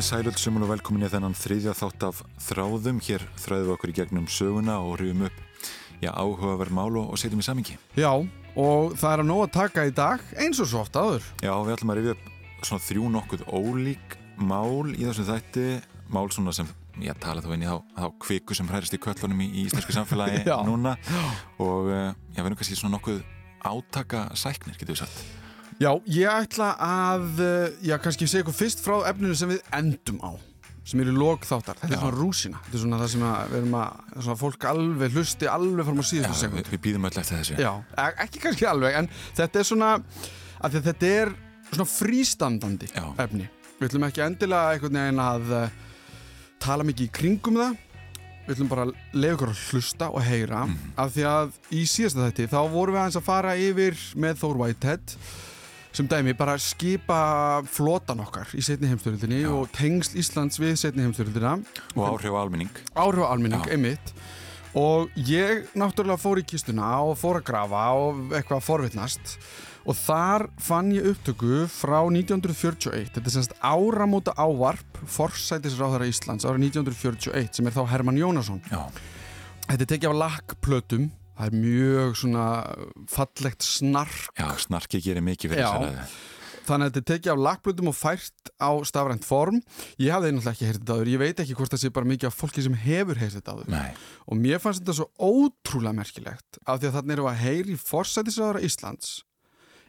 Komið sælöld sumul og velkomin í þennan þriðja þátt af þráðum. Hér þráðum við okkur í gegnum söguna og rýfum upp já, áhugaverð mál og, og setjum í samingi. Já, og það er að nóg að taka í dag eins og svo oft aður. Já, við ætlum að rýfja upp svona þrjú nokkuð ólík mál í þessum þætti. Mál svona sem, ég tala þá inn í þá, þá kviku sem hræðist í köllunum í, í íslensku samfélagi Já. núna og uh, já, verðum kannski svona nokkuð átaka sæknir, getur við sagt. Já, ég ætla að, eh, já, kannski segja ykkur fyrst frá efninu sem við endum á sem eru lók þáttar. Þetta Já. er svona rúsina. Þetta er svona það sem að við erum að, svona fólk alveg hlusti alveg fram á síðustu við, sekund. við býðum öll eftir þessu. Já, e- ekki kannski alveg, en þetta er svona, þetta er svona frístandandi Já. efni. Við ætlum ekki endilega einhvern veginn að uh, tala mikið í kringum það. Við ætlum bara að leiða ykkur að hlusta og heyra Mhm. af því að í síðasta þætti þá vorum við aðeins að fara yfir með Thor Whitehead sem dæmi bara skipa flotan okkar í setni heimstyrildinni Já. og tengsl Íslands við setni heimstyrildina Og áhrif á almenning. áhrif á almenning, Já. einmitt og ég náttúrulega fór í kistuna og fór að grafa og eitthvað að forvitnast og þar fann ég upptöku frá 1941 þetta er semst áramóta ávarp forsætisráðara Íslands árið 1941 sem er þá Hermann Jónasson Já, þetta er tekið af lakkplötum það er mjög svona fallegt snark. Já, snarki gerir mikið fyrir Já. þessar ræði. þannig að þetta tekið af lakkblötum og fært á stafrænt form. Ég hafði náttúrulega ekki heyrt þetta áður. Ég veit ekki hvort það sé bara mikið af fólki sem hefur heyrt þetta áður. Nei, og mér fannst þetta svo ótrúlega merkilegt af því að erum við að heyri forsætisraðara Íslands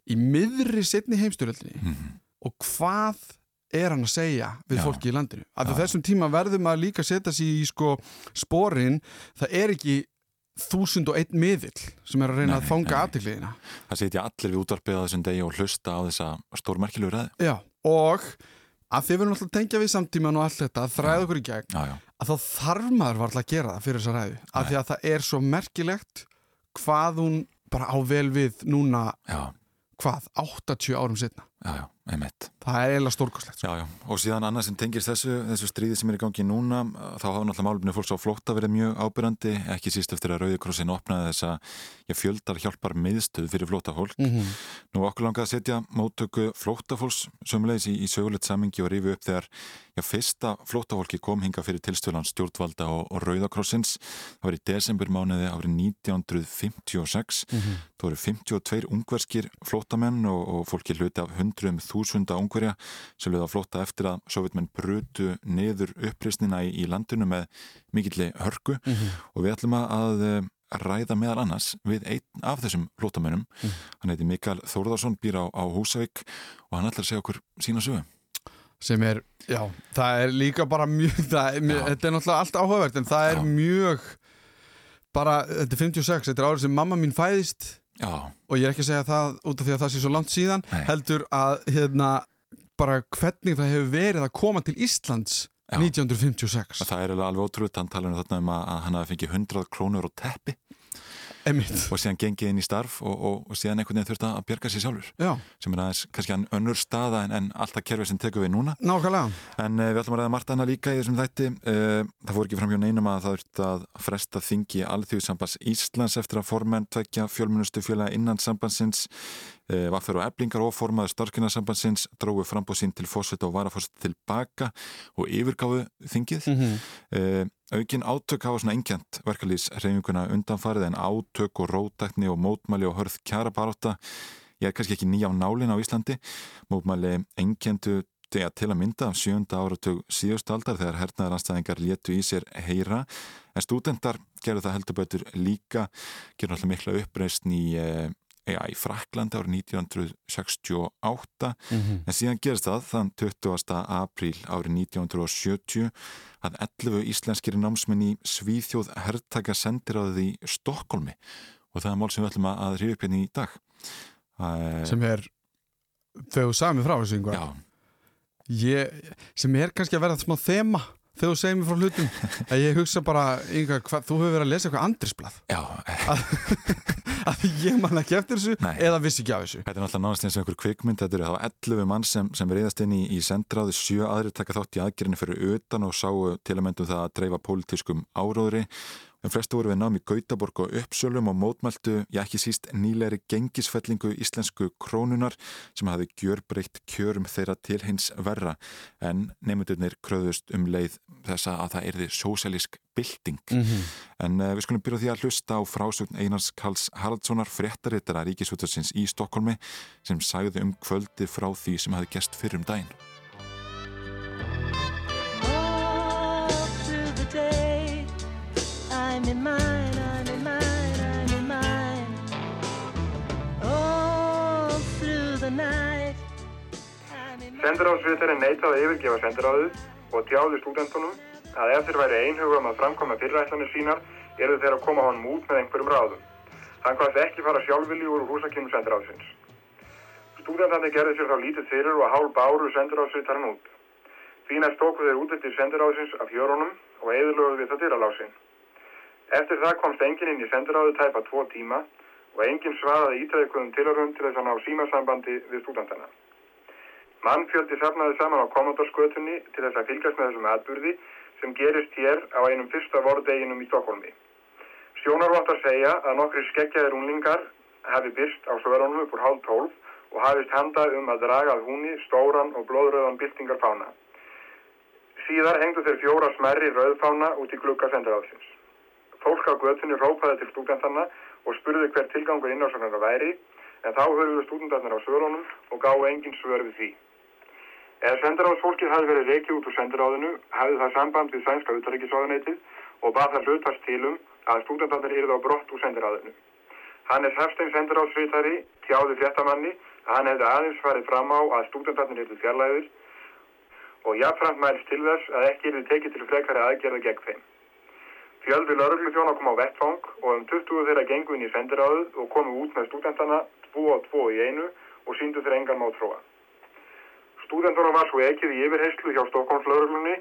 í miðri setni heimstyröldinni Mhm. og hvað er hann að segja við Já. fólki í landinu? Af að þessum tíma verðum að líka setja sér í sko sporin. Það er ekki þúsund og einn miðill sem er að reyna Nei, að fanga aðtikliðina það setja allir við útvarpið á þessum degi og hlusta á þessa stórmerkilegu ræði. Já, og að þið verðum alltaf að tengja við samtíman og allt þetta að þræða okkur í gegn Já, já, að þá þarf maður varla að gera það fyrir þessa ræðu af því að það er svo merkilegt hvað hún bara á vel við núna, já, hvað, 80 árum setna já, já, einmitt. það er eiginlega stórkoslegt sko. Og síðan annað sem tengist þessu, þessu stríði sem er í gangi núna, þá hafa náttúrulega málumni fólks á flótta verið mjög ábyrrandi, ekki síst eftir að Rauðikrossin opnaði þessa já, fjöldar hjálpar miðstöð fyrir flóttafólk. mm Nú okkur langaði að setja móttöku flóttafólks sömulegis í, í sögulegt samingi og rífi upp þegar já, fyrsta flóttafólki kom hinga fyrir tilstölan stjórnvalda og, og Rauðakrossins. Það var í desembermánuði árið 1956. Mhm. Það voru 52 ungverskir flóttamenn og, og fólki hluti af hundruðum þúsunda ungverja sem lögða að flótta eftir að sovjetmenn brutu niður upprisnina í, í landinu með mikilli hörku Mhm. og við ætlum að eh, ræða meðal annars við einn af þessum flótamönnum. Mhm. Hann heiti Mikael Þórðarsson, býr á, á Húsavík og hann ætlar að segja okkur sína sögu. sem er, já, það er líka bara mjög, það er, mjög þetta er náttúrulega allt áhugavert en það er Já. mjög bara, þetta er 56, þetta er árið sem mamma mín fæðist Já, og ég er ekki að segja það út af því að það sé svo langt síðan Nei. heldur að hérna bara hvernig það hefur verið að koma til Íslands Já. 1956 það er alveg ótrúið, hann talar um þarna um að hann hafi fengið 100 krónur og teppi Einmitt. og síðan gengið inn í starf og, og, og síðan einhvern veginn þurft að bjarga sér sjálfur Já, sem er aðeins kannski önnur staða en, en alltaf kerfið sem tekur við núna nákvæmlega En uh, við ætlum að ræða margt annað líka í þessum þætti. Uh, það fór ekki fram hjá neinum að það ert að fresta þingi alþjóðsambands Íslands eftir að formenn tvekja fjölmunustu fjöla innan sambandsins. Uh, Vaffer og eblingar og formaður starfinarsambandsins dróðu frambóð sín til fósvita og varafósvita tilbaka og yfirgáfu þingið. mm -hmm. Uh, aukin átök hafa svona engjant verkalýs reyfinguna undanfarið en átök og rótækni og mótmæli og hörð kjara baróta ég er kannski ekki nýja á nálin á Íslandi mótmæli engjendu til að mynda af sjönda áratug síðust aldar þegar hernaðaranstæðingar létu í sér heyra en stúdendar gerðu það heldur betur líka gerðu alltaf mikla uppreisn í Já, í Fraklandi árið 1968 En síðan gerist það þann 20. apríl árið 1970 að 11 íslenskiri námsmenn í Svíþjóð herrtaka sendiráðið í Stokkólmi og það er mál sem við ætlum að- ríða upp hérna í dag. Sem er sagði mig frá þessu yngvar sem er kannski að vera smá þema þegar þú segir mér frá hlutum að ég hugsa bara, yngvar, hva, þú hefur verið að lesa eitthvað andrisblad já, að ég man ekki eftir þessu Nei. eða vissi ekki af þessu. Þetta er náttúrulega nánast eins og einhver kvikmynd, þetta eru þá 11 mann sem, sem reyðast inn í, í sendiráði, sjö aðri taka þátt í aðgerinu fyrir utan og sáu til að myndum það að dreifa pólitískum áróðri En flestu voru við námi Gautaborg og Uppsölum og mótmæltu, já ekki síst nýleiri gengisfellingu íslensku krónunar sem hafi gjörbreytt kjörum þeirra til hins verra en nefndunir kröðust um leið þessa að það erði sósælísk bylting. Mm -hmm. En uh, við skulum byrja því að hlusta á frásögn Einars Karls Haraldssonar fréttarittara Ríkisvöldasins í Stokkólmi sem sagði um kvöldi frá því sem hafi gest fyrir um daginn. In mine, I'm in mine, I'm in mine All through the night Sendiráðsviðtæri neitaði að yfirgefa sendiráðið og tjáði stúdentunum að ef þeir væri einhugum að framkoma fyrirætlanir sínar eru þeir að koma honum út með einhverjum ráðum. Hann hvaðst ekki fara sjálfvilji úr húsakynum sendiráðsins. Stúdentandi gerði sér þá lítið fyrir og að hálf báru sendiráðsviðtærin út. Því næst tóku þeir út eftir sendiráðsins af hjörunum og eðurlöguð við það dyrralásin. Eftir það komst enginn inn í sendiráðu tæpa tvo tíma og enginn svaraði ítæðikuðum tilarum til þess að ná símasambandi við stúdantana. Mannfjöldi safnaði saman á komandorskvötunni til þess að fylgjast með þessum atbyrði sem gerist hér á einum fyrsta vordeginum í Stokkólmi. Sjónarvottar segja að nokkri skeggjaðir unlingar hefði byrst á svörunum upp úr hálf tólf og hafist handa um að dragað húni stóran og blóðröðan byltingarfána. Síðar hengdu þeir fjóra smerri rauðfána út í glukka sendiráðsins. Fólk á götunni rópaði til stúdentarna og spurði hver tilgangur innásaknar að væri en þá höfðu stúdentarnir á svörunum og gáðu engin svör við því. Eða sendiráðsfólkið hafi verið reykið út úr sendiráðinu hafði það samband við sænska utaríkisváðuneytið og bað það hlutast tilum að stúdentarnir yrði á brott úr sendiráðinu. Hannes Hefstein sendiráðsvitari tjáði fréttamanni að hann hefði aðeins farið fram á að stúdentarnir yrði fjarlæðir og jafnframt mælst til þess að ekki yrði tekið til frekari aðgerða gegn þeim. Fjöldi lauruglufjóna kom á vettfang og um 20 þeirra gengu inn í sendiráðuð og komu út með stúdentana tvo og tvo í einu og síndu þeirra engan mátróa. Stúdentunum var svo ekkið í yfirheyslu hjá Stokkons lauruglunni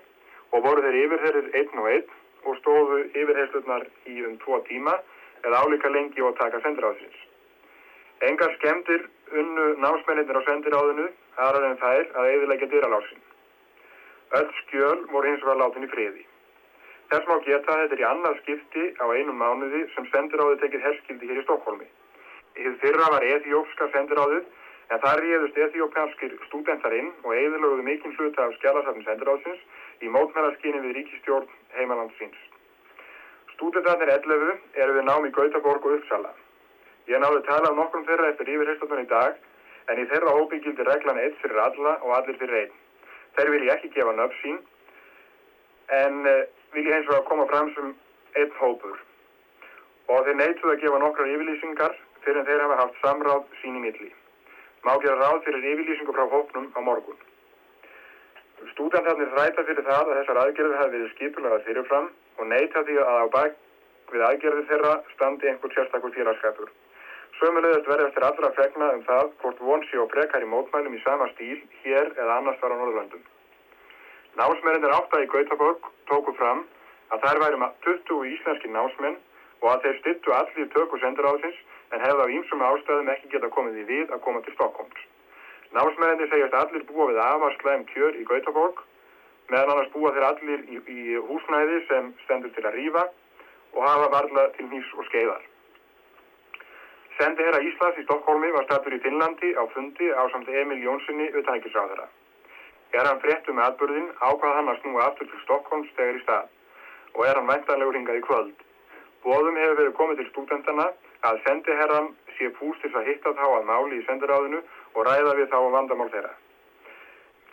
og voru þeir yfirherrir einn og einn og stóðu yfirheyslunar í um tvo tíma eða álíka lengi og taka sendiráðsins. Engar skemdir unnu námsmennir á sendiráðinu aðrar en þær að eðilegja dyrralásin. Öll skjöl voru hins vegar látin í friði. Þess má geta að þetta er í annað skipti á einum mánuði sem sendiráðið tekir herskildi hér í Stokkólmi. Þið fyrra var ethiópska sendiráðið en þar ríðust ethiópjanskir stúdentarinn og eðlöguðu mikinn hluta af skjálasafn sendiráðsins í mótmælaskinni við ríkistjórn heimalandsins. Stúdentarnir 11 eru við nám í Gautaborg og Uppsala. Ég náðu tala um nokkrum þeirra eftir yfirherstöldun í dag en í þeirra hópi gildir reglan eitt fyrir alla og allir fyrir einn. Þeir vil ég ekki gefa nöfn sín en vil ég eins og að koma fram sem einn hópur og þeir neituð að gefa nokkrar yfirlýsingar fyrir en þeir hafa haft samráð sín í milli. Má gera ráð fyrir yfirlýsingu frá hópnum á morgun. Stúdentarnir ræta fyrir það að þessar aðgerðir hafi verið skipulega fyrirfram og neita því að á bak við aðgerðir þeirra standi einhver sérstakur félagskapur. Sömulegðast verði eftir allra fegna um það hvort vonsi og prekar í mótmælum í sama stíl hér eða annars þar á Norðurlandum. Námsmennir átta í Gautaborg tóku fram að þær væri 20 íslenski námsmenn og að þeir styttu allir tökur sendiráðsins en hefði á ímsum ástæðum ekki geta komið í við að koma til Stokkóms. Námsmennir segjast allir búa við afarslæm kjör í Gautaborg meðan annars búa þeir allir í, í húsnæði sem stendur til að rýfa og hafa varla til nýs og skeiðar. Sendi herra Íslands í Stokkólmi var statur í Finnlandi á fundi á samt Emil Jónssoni utanækisráðara. Er hann fréttu með atbyrðin ákvað hann að snúa aftur til Stokkons þegar í stað og er hann væntanlegur hingað í kvöld. Bóðum hefur verið komið til stúdentana að sendiherran sé pústis að hitta þá að máli í sendiráðinu og ræða við þá um vandamál þeirra.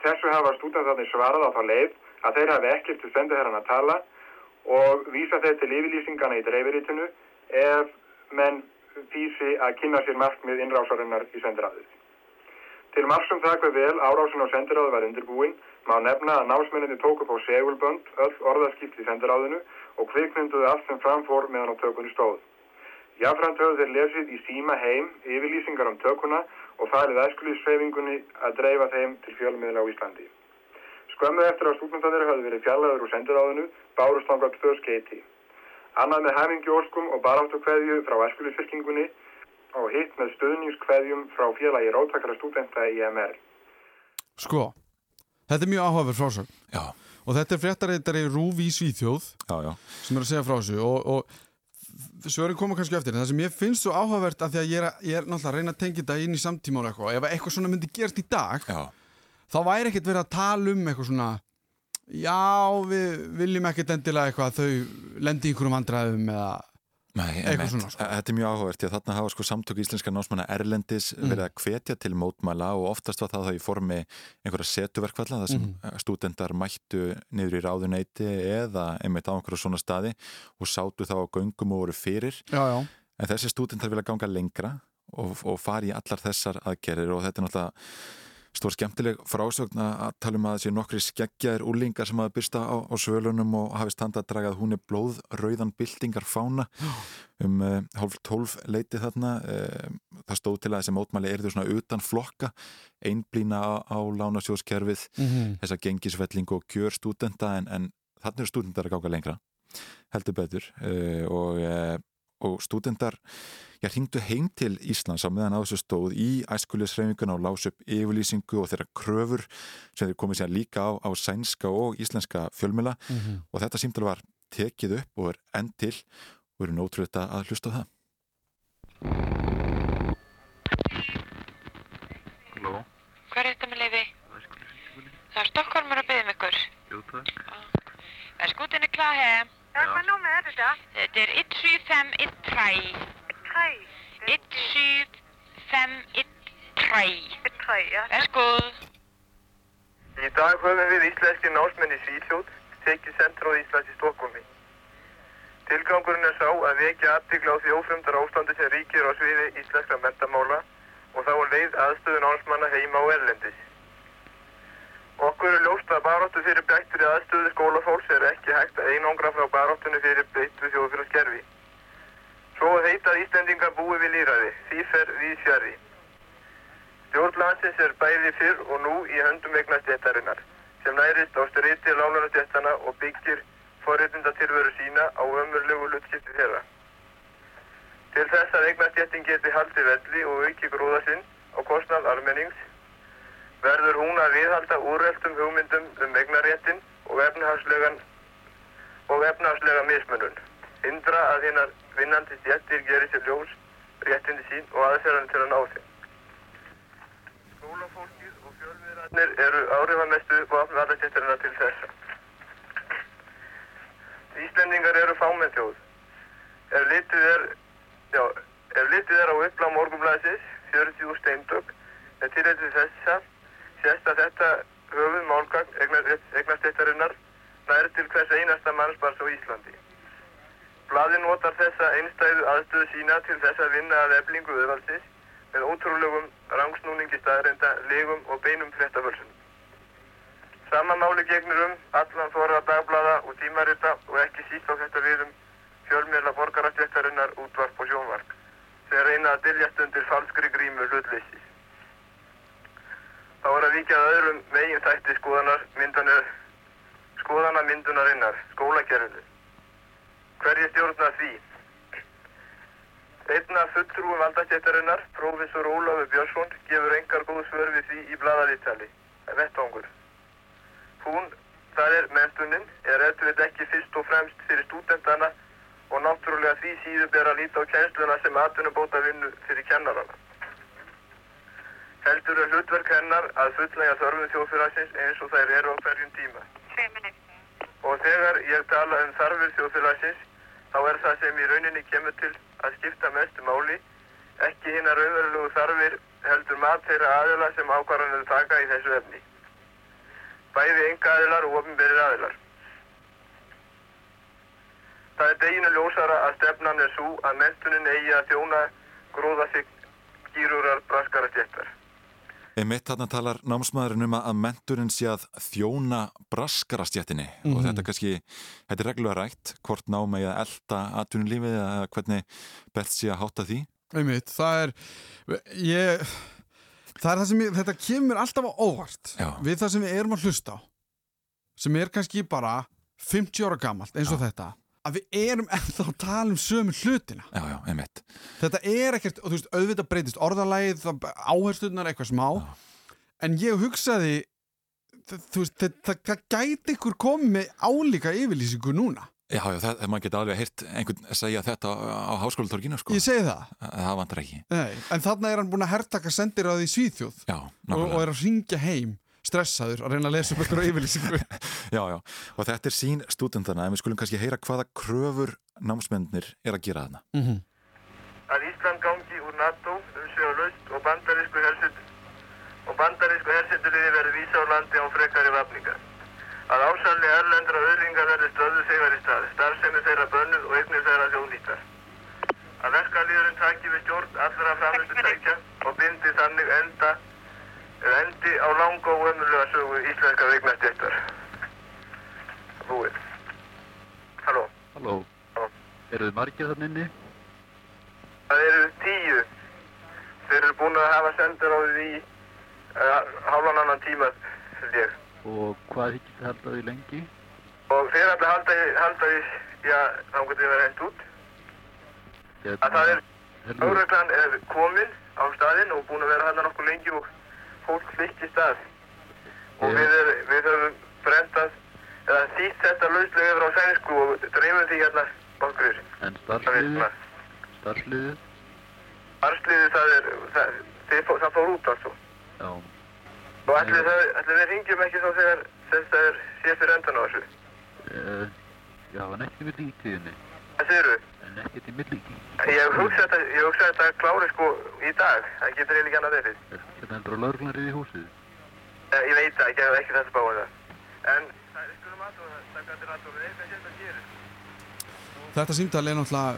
Þessu hafa stúdentarnir svarað á þá leið að þeir hafi ekkert til sendiherran að tala og vísa þeir til yfirlýsingana í dreifiritinu ef menn fýsi að kynna sér markmið innrásarinnar í sendiráðið. Til margsum það hver vel árásin á sendiráðu var undirbúin má nefna að námsmenninni tók upp á segulbönd öll orðaskipt í sendiráðinu og kvikmynduði allt sem framfór meðan á tökunni stóð. Jáframt höfðu þeir lesið í síma heim yfirlýsingar um tökuna og farið æskulísfeyfingunni að dreifa þeim til fjölmiðla á Íslandi. Skömmuð eftir að stúdentadir höfðu verið fjallaður úr sendiráðinu bárust ángat tvö skeiti. Annað með hæfingi óskum og baráttu hverju frá æskulísfylkingunni og hitt með stöðningskveðjum frá félagi ráttakara stúdenta í MR. Sko, þetta er mjög áhugaverð frásögn. Já. og þetta er fréttareitari Rúvi í Svíþjóð já, já. sem er að segja frá þessu og, og svörin koma kannski eftir en það sem ég finnst svo áhugavert af því að ég er, ég er náttúrulega að reyna að tengja þetta inn í samtíma og eitthvað, ef eitthvað svona myndi gert í dag já. þá væri ekkert verið að tala um eitthvað svona já, við viljum ekkert endilega eitthvað að þau lendi í einhverjum vandræðum eða Nei, svona, sko. Þetta er mjög áhugavert, því að þarna hafa sko samtök íslenska námsmanna Erlendis Mm. verið að hvetja til mótmæla og oftast var það þá í formi einhverja setuverkvalla þar sem Mhm. stúdendar mættu niður í ráðuneyti eða einmitt á einhverju svona staði og sátu þá á göngum og voru fyrir já, já, en þessi stúdendar vilja ganga lengra og, og fara í allar þessar aðgerðir og þetta er náttúrulega stór skemmtileg frásögn að tala um að þessi nokkri skeggjaðir úlingar sem hafa byrsta á, á svölunum og hafi standa að draga að hún er blóð rauðan byltingar fána. Um uh, hálf tólf leiti þarna uh, það stóð til að þessi mótmæli erðu svona utan flokka einblína á, á lánasjóðskerfið mm þessa gengisvelling og kjör stúdenda en, en þannig eru stúdendar að gáka lengra heldur betur uh, og, og stúdendar ég hringdu heim til Íslands á meðan á þessu stóð í æskulisreifinguna og lás upp yfirlýsingu og þeirra kröfur sem þeir komið sér líka á, á sænska og íslenska fjölmila -hmm. og þetta símtal var tekið upp og er enn til og eru nótrúið að hlusta á það Halló, Hvað er þetta með leiði? Það er Stokkólmur að byggja um ykkur. Jú, takk. Er skútinni klar hér? Ja. Hvad nummer er der? Þetta er 17513. 3. 17513. Et 3, ja. Værsgod. Í dag höfum við íslenski námsmenn í Svíþjóð tekið sentróð Íslands í Stokkólmi. Tilgangurinn er sá að vekja aðbyggla á því ófrumdar ástandi sem ríkir á sviði íslenskra mentamála og þá er leið aðstöðu námsmanna heima og erlendis. Okkur er ljóst að baróttu fyrir bættur í aðstöðu skólafólks er ekki hægt að einangra frá baróttunni fyrir beittu þjóðfélagsgerfi. Svo að heita að Íslendingar búi við lýræði, því fer við fjari. Stjórn landsins er bæði fyrr og nú í höndum eignastjættarinnar sem nærist á styriti lánarastjættana og byggir forréttinda tilveru sína á ömurlegu hlutskipti þeirra. Til þess að eignastjættin geti haldið velli og auki gróða sinn á kostnað almennings verður hún að viðhalda úrreldum hugmyndum um efnahagslegan og efnahagslega mismunun. Hindra að hinnar vinnandi stjættir gerir sér ljós réttindi sín og aðferðan til að ná þeim. Skólafólkið og fjölmiðlarnir eru áhrifamestu vopn aðastjættarina til þessa. Íslendingar eru fámenn þjóð. Ef litið er, já, ef litið er á upplá morgunblæsis, 40 steindök, með tilhættu þessa, sést að þetta höfuð málgagn eignastjættarinnar nær til hvers einasta mannsbars á Íslandi. Blaði notar þessa einstæðu aðstöðu sína til þess að vinna að eflingu auðvaldsins með ótrúlegum rangsnúningi staðreinda, legum og beinum fréttafölsunum. Sama máli gegnur um allan þorra dagblada og tímarita og ekki síst á þetta við um fjölmiðla borgarastjættarinnar útvarp og sjónvarp sem reyna að dyljast undir falskri grímu hlutleysis. Þá er að vikja að öðrum megin þætti skoðanar myndunar, skoðana myndunarinnar, skólakerfinu. Hverju stjórna því? Einn af fulltrúum valdastjættarinnar, prófessor Ólafur Björnsson, gefur engar góð svör við því í blaðalítali, vettvangur. Hún, það er mentunin, er eftir ekki fyrst og fremst fyrir stúdentana og náttúrulega því síður ber að líta á kjensluna sem atvinnubóta vinnu fyrir kennarana. Heldur er hlutverk hennar að fullnægja þörfum þjóðfélagsins eins og þær eru á hverjum tíma. 2 minutter. Og þegar ég tala um þarfir þjóðfélagsins, þá er það sem í rauninni kemur til að skipta mestu máli, ekki hinn að raunverulegu þarfir heldur mat þeirra aðila sem ákvarðanir taka í þessu efni. Bæði enga aðilar og ofinberir aðilar. Það er deginu ljósara að stefnan er svo að mentunin eigi að þjóna gróða sig gýrurar braskara stjættar. Einmitt þarna talar námsmaðurinn um að menturinn sé að þjóna braskarastjættinni og þetta kannski, þetta er reglulega rætt hvort náma ég að elda atvinnulífið eða hvernig best sé að hátta því. Einmitt, það er ég, það er það sem ég, þetta kemur alltaf á óvart Já. við það sem við erum að hlusta á sem er kannski bara 50 ára gamalt eins og þetta að við erum ennþá að tala um sömu hlutina. Já, já, einmitt. Þetta er ekkert, og þú veist, auðvitað breytist orðalægið, áherslunar eitthvað smá. En ég hugsaði þú veist, það, gæti ykkur komið álíka yfirlýsingu núna. Já, já, það, maður geti alveg heyrt einhvern segja þetta á, á háskólatorginu sko. Ég segi það, það vantar ekki. Nei, en þarna er hann búin að hertaka sendir að því Svíþjóð Já, og, og er að ringja heim stressaður að reyna að lesa upp ykkur yfirlýsingu Já, já, og þetta er sín stúdendana en við skulum kannski heyra hvaða kröfur námsmennir er að gera þarna mm -hmm. að Ísland gangi úr NATO um sig á laust og bandarísku hersund og bandarísku hersenduliði verði vísa á landi án frekari vafningar. Að ásalli erlendra öðlinga verði stöðu þegar í stað, starfsemi þeirra bönnuð og eignir þeirra þjóðnýttar. Að verkalýðurinn taki við stjórn allra framlýstutækja og bindi þannig enda eða endi á langa og ömurlega sögu íslenska veignastjættar. Búið. Halló. Halló. Já. Eru þið margir þannig inni? Það eru tíu. Þeir eru búin að hafa sendur á því uh, hálfan annan tíma, held ég. Og hvað higgir þið halda því lengi? Og þeir ætla að halda í, halda í, já, þá getur við verið hent út. Að það er, Hello. lögreglan er komin á staðinn og búin að vera hann nokkuð lengi og fólk flytti stað. Og Já. við, er, við höfum brendað, eða þýtt þetta lauslega yfir á sænsku og dreifum því hérna okkur. En veit Starfsliðið? Arsliði það er, það, það, það fór út altså. Já. Og ætli, það, ætli við ringjum ekki þá þegar það er sé fyrir endan á þessu. Uh, já, en ekki með líktíðinni. Það séu En ekkert í millíki. Ég hugsa þetta, ég hugsa þetta klári sko í dag. Það getur eiginlega ekki annað verið. Er þetta heldur að lauruglanrið í húsið? Eh, Ég veit það, ég hef ekki þess að báða það. En það er ykkur um aðtóða, það gætir aðtóða, það er eitthvað sem það gerir. Þetta símtal er náttúrulega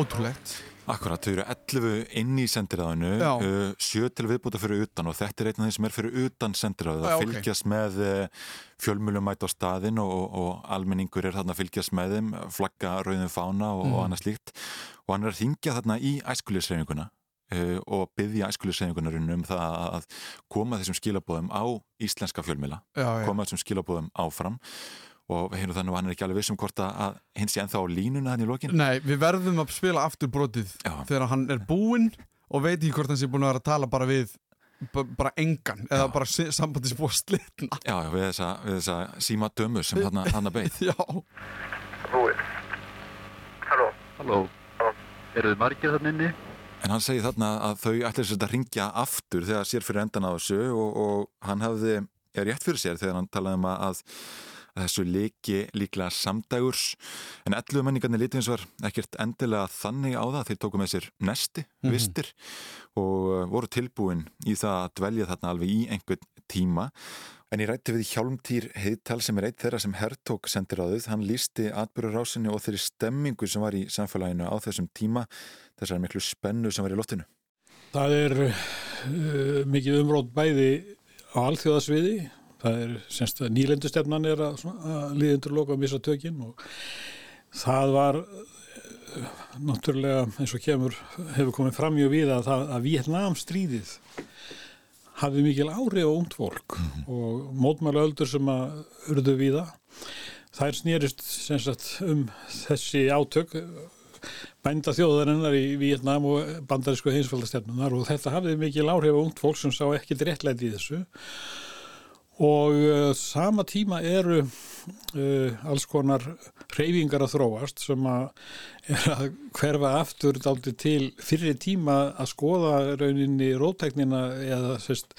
ótrúlegt Akkurat, þau eru 11 inn í uh, 7 til viðbúta fyrir utan og þetta er einn af þeim sem er fyrir utan sendiráðu Já, að ok. fylgjast með uh, fjölmjölum mætt á staðin og, og, almenningur er þarna að fylgjast með þeim, flagga rauðum fána og, Mm. og annað slíkt. Og hann er að hringja þarna í æskulisreifinguna uh, og byggja æskulisreifingunarinn um það að koma þessum skilabóðum á íslenska fjölmjöla, koma þessum skilabóðum áfram og hérna þannig að hann er ekki alveg vissum hvort að- að hins ég ennþá á línuna hann í lokin Nei, við verðum að spila aftur brotið Já. þegar hann er búinn og veit ekki hvort hann sé búinn að vera að tala bara við bara engan eða Já. bara si- sambandi sem búið að slitna Já, já, við þessa, við þessa síma dömu sem hann að beið. Já, Búið. Halló. Halló. Eru þið margir þannig inni? En hann segir þarna að þau ætlir sér að ringja aftur þegar sér fyrir endan á þessu og, og hann hafði, er rétt fyrir sér þegar hann talaði um að, að þessu leiki líklega samdægurs en ellu menningarnir lítið eins var ekkert endilega þannig á það þeir tóku með sér nesti, Mhm. vistir og uh, voru tilbúin í það að dvelja þarna alveg í einhvern tíma En ég rætti við Hjálmtýr Heiðtal sem er eitt þeirra sem hertók sendiráðuð. Hann lísti atbyrjurásinni og þeirri stemmingu sem var í samfélaginu á þessum tíma, þessari miklu spennu sem var í loftinu. Það er uh, mikið umrótt bæði á alþjóðasviði. Það er semst að nýlendustefnan er að, að líðendur loka að missa tökin og það var uh, náttúrulega eins og kemur hefur komið fram mjög við að, að Vietnam stríðið hafði mikil ári á ungt fólk og mótmæla öldur sem að urðu við það. Þær snýrist sagt um þessi átök bænda þjóðarinnar í Vietnam og bandarísku heimsfaldastefnunar og þetta hafði mikil áhrif á ungt fólk sem sá ekkert réttlæti í þessu og uh, sama tíma eru uh, alls konar hreyfingar að þróast sem að er að hverfa aftur daldi til fyrir tíma að skoða rauninni rótæknina eða sérst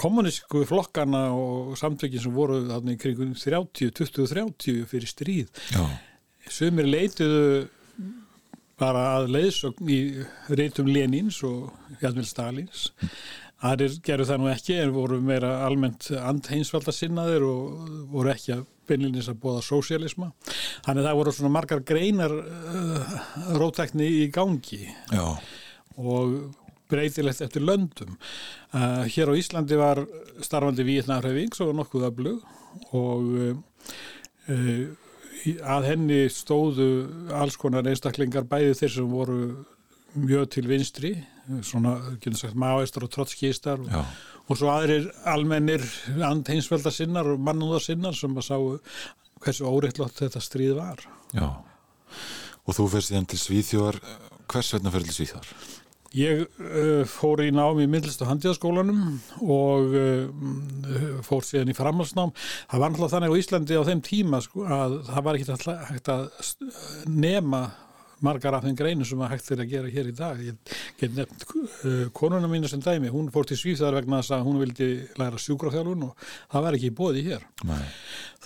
kommunísku flokkana og samtökin sem voru þarna í kringum 30, 20-30 fyrir stríð Já. Sumir leituðu bara að leiðsögn í reytum Lenins og Jadmil Stalins. Aðrir gerðu það nú ekki en voru meira almennt andheinsvalda sinnaðir og voru ekki að beinlinis að bóða sósialisma. Þannig það voru svona margar greinar uh, rótækni í gangi Já. og breytilegt eftir löndum. Uh, hér á Íslandi var starfandi Vietnamhreyfing svo nokkuð öflug og uh, uh, að henni stóðu alls konar einstaklingar bæði þeir sem voru mjög til vinstri, svona, getur sagt, maoistar og trotskistar og, og svo aðrir almennir andheinsvelda sinnar og mannúða sinnar sem að sáu hversu óreittlótt þetta stríð var. Já. Og þú fyrst síðan til Svíþjóðar. Hvers vegna fyrir til Svíþjóðar? Ég uh, fór í nám í myndlist og handjáðskólanum og uh, fór síðan í framhalsnám. Það var náttúrulega þannig á Íslandi á þeim tíma sko, að það var ekki hægt að nema margar af þeim greinu sem að hægt er að gera hér í dag. Ég get nefnt uh, konuna mínu sem dæmi, hún fór til Svíþar vegna þess að hún vildi læra sjúkrafjálfun og það var ekki í bóði hér. Nei.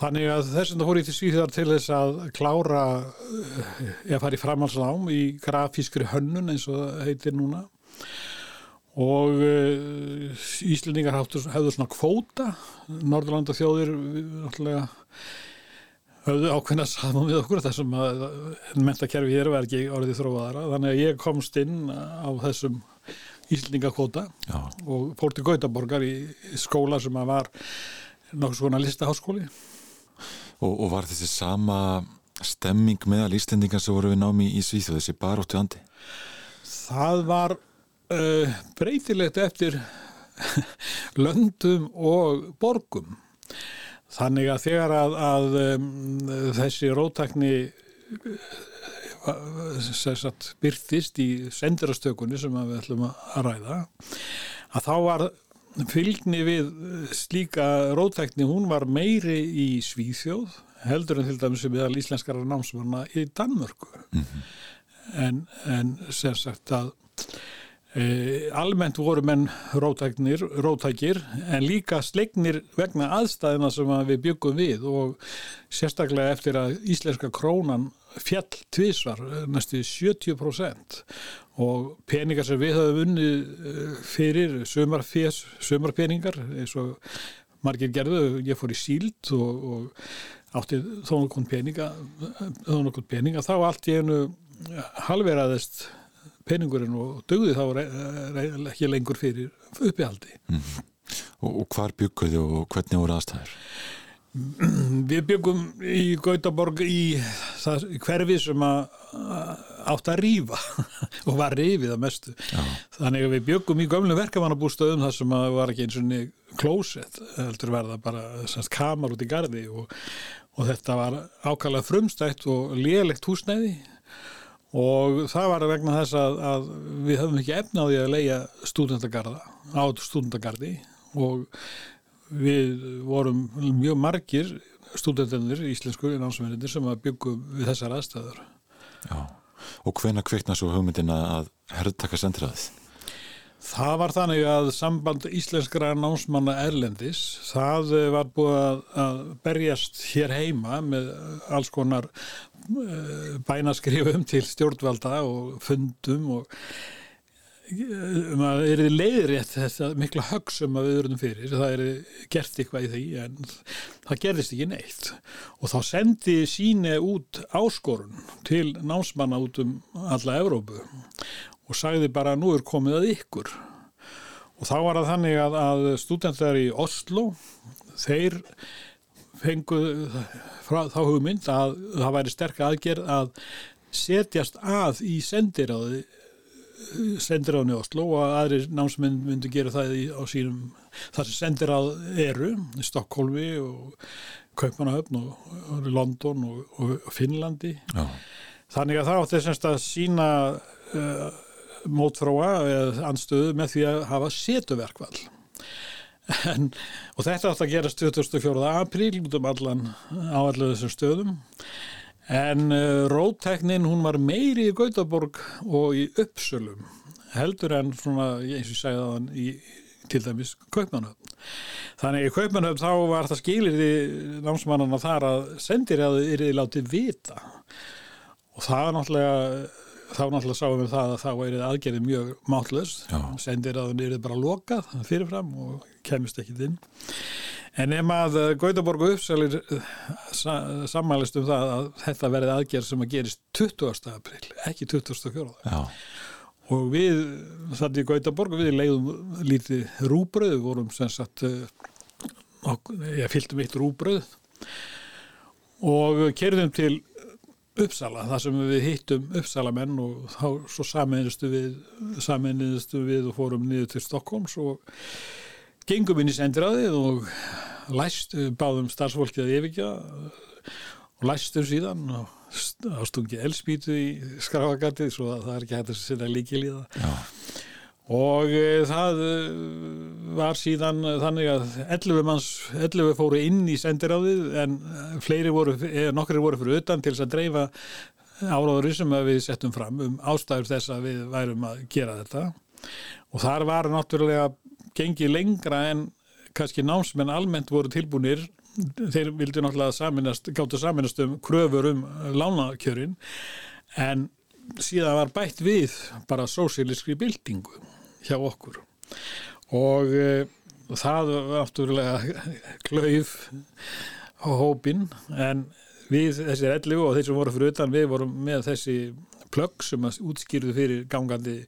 Þannig að þess vegna fór ég til Svíþjóðar til þess að klára ég fari framhalsnám í grafískri hönnun eins og það heitir núna og uh, Íslendingar hafðu svona kvóta Norðurlanda þjóðir náttúrulega höfðu ákveðna saman við okkur þessum að mentakerfi hér var ekki orðið þróaðara þannig að ég komst inn á þessum Íslendingakvóta Já. og fór til Gautaborgar í skóla sem að var nokkuð svona listaháskóli Og, og var þessi sama stemming meðal Íslendingar sem voru við námi í Svíþjóð, þessi baróttu andi? Það var uh, breytilegt eftir löndum og borgum. Þannig að þegar að, að um, þessi rótækni sagt, byrtist í sendirastökunni sem við ætlum að ræða, að þá var fylgni við slíka rótækni, hún var meiri í Svíþjóð heldur en til dæmis sem við íslenskara námsmanna í Danmörku. En, en sem sagt að almennt voru menn rótækir en líka slegnir vegna aðstæðina sem að við byggum við og sérstaklega eftir að íslenska krónan fjall tvísvar næstu 70% og peningar sem við höfum unnið eh, fyrir sömarfés, sömarpeningar eins og margir gerðu, ég fór í síld og, og átti þó nokkur peninga peninga, þá allt í einu halveraðist peningurinn og dögði þá ekki lengur fyrir uppihaldi. Og, og hvar bygguðu og hvernig voru aðstæður? Við byggum í Gautaborg í það hverfi sem að átt að rýfa og var rýfið að mestu. Já. Þannig að við byggum í gömlu verkamannabústöðum þar sem að var ekki eins og klósett, heldur verða bara semst, kamar út í gardi og, og þetta var ákvæmlega frumstætt og lélegt húsnæði og það var vegna þess að, að við höfum ekki efnaði að leia stúdendagarða á stúdendagardi og við vorum mjög margir stúdendanir, íslensku námsmennir sem að byggum við þessar aðstæður. Já. Og hvena kveikna svo hugmyndina að herrtaka sendiræðið? Það var þannig að samband íslenskra námsmanna Erlendis, það eh, var búið að, að berjast hér heima með alls konar uh, bænaskrifum til stjórnvalda og fundum og um að er þið leiðrétt þetta mikla högg sem við verðum fyrir, það er gert eitthvað í því en það gerðist ekki neitt. Og þá sendi síne út áskorun til námsmanna út um alla Evrópu og sagði bara nú er komið að ykkur og þá var það þannig að, að stúdentar í Oslo þeir fenguð frá þá hugmynd að það væri sterk aðgerð að setjast að í sendiráði sendiráðin í Oslo og aðrir námsmenn myndu gera það í, á sínum þar sem sendiráð eru í Stokkólfi og Kaupanahöfn og, og London og, og Finnlandi Já. þannig að það átti semst að sína uh, mótfróa eða anstöðu með því að hafa setuverkvall en, og þetta átti að gerast 24. apríl út um allan á allu þessum stöðum En uh, rótteknin hún var meiri í Gautaborg og í Uppsölum heldur en svona, eins og ég segja það í til dæmis Kaupmannhöfn. Þannig í Kaupmannhöfn þá var það skilir í námsmannana þar að sendir að þið er látið vita og það er náttúrulega þá náttúrulega sáum við það að þá er aðgerðið mjög mátlust, sendir að þið er bara lokað fyrirfram og kemist ekki inn. En ef maður Gautaborg og Uppsalir sa, sammælist um það að þetta verði aðgerð sem að gerist 20. april, ekki 24. Já. Og við, þannig í Gautaborg, við leiðum lítið rúbröð, við vorum sem sagt, ég fylgdum eitt rúbröð og kerðum til Uppsala, þar sem við hittum Uppsalamenn og þá svo sameinustu við, við og fórum niður til Stokkóms og gengum inn í sendiráðið og læst, báðum starfsfólkið að yfirkja og læstum síðan og ástungi elspítu í skrafagatið svo að það er ekki hægt að sinna líkil í það Já. Og e, það e, var síðan þannig að 11 manns 11 fóru inn í sendiráðið en fleiri voru, e, nokkri voru fyrir utan til þess að dreifa áráður sem við settum fram um ástæður þess að við værum að gera þetta. Og þar var náttúrulega gengið lengra en kannski námsmenn almennt voru tilbúinir þeir vildu náttúrulega saminast, gáttu saminast um kröfur um lánakjörin. En síðan var bætt við bara sósíliskri bildingu hjá okkur. Og e, það var náttúrulega klauf á hópin en við þessi 11 og þeir sem voru fyrir utan við vorum með þessi plögg sem útskýrðu fyrir gangandi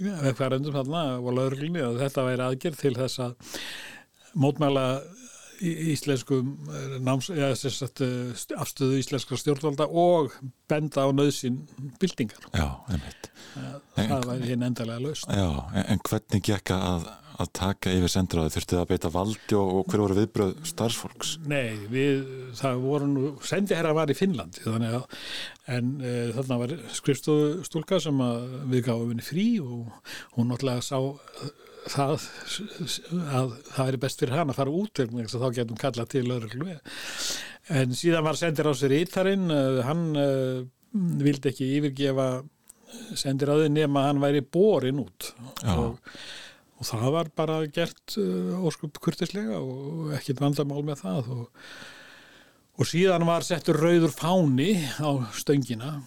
vefgarendum þarna og laurlinni og þetta væri aðgerð til þess að mótmæla íslenskum náms, ja, sagt, afstöðu íslenskra stjórnvalda og benda á nöðsin bildingar. Já, einmitt. Það væri hinn endalega löst. Já, en, en hvernig gekka að, að taka yfir sendiráði? Þurftu það að beita valdi og, og hver voru viðbröð starfsfólks? Nei, við, það voru nú, sendiherra var í Finnlandi þannig að, en e, þarna var skrifstofustúlka sem við gáðum henni frí og hún náttúrulega sá það að það væri best fyrir hann að fara út þá getum kallað til öðru en síðan var sendir á sér ítarinn hann uh, vildi ekki yfirgefa sendir á þau nema hann væri borin út. Og, og það var bara gert uh, óskup kurtislega og ekkit vandamál með það. Og, og síðan var settur rauður fáni á stöngina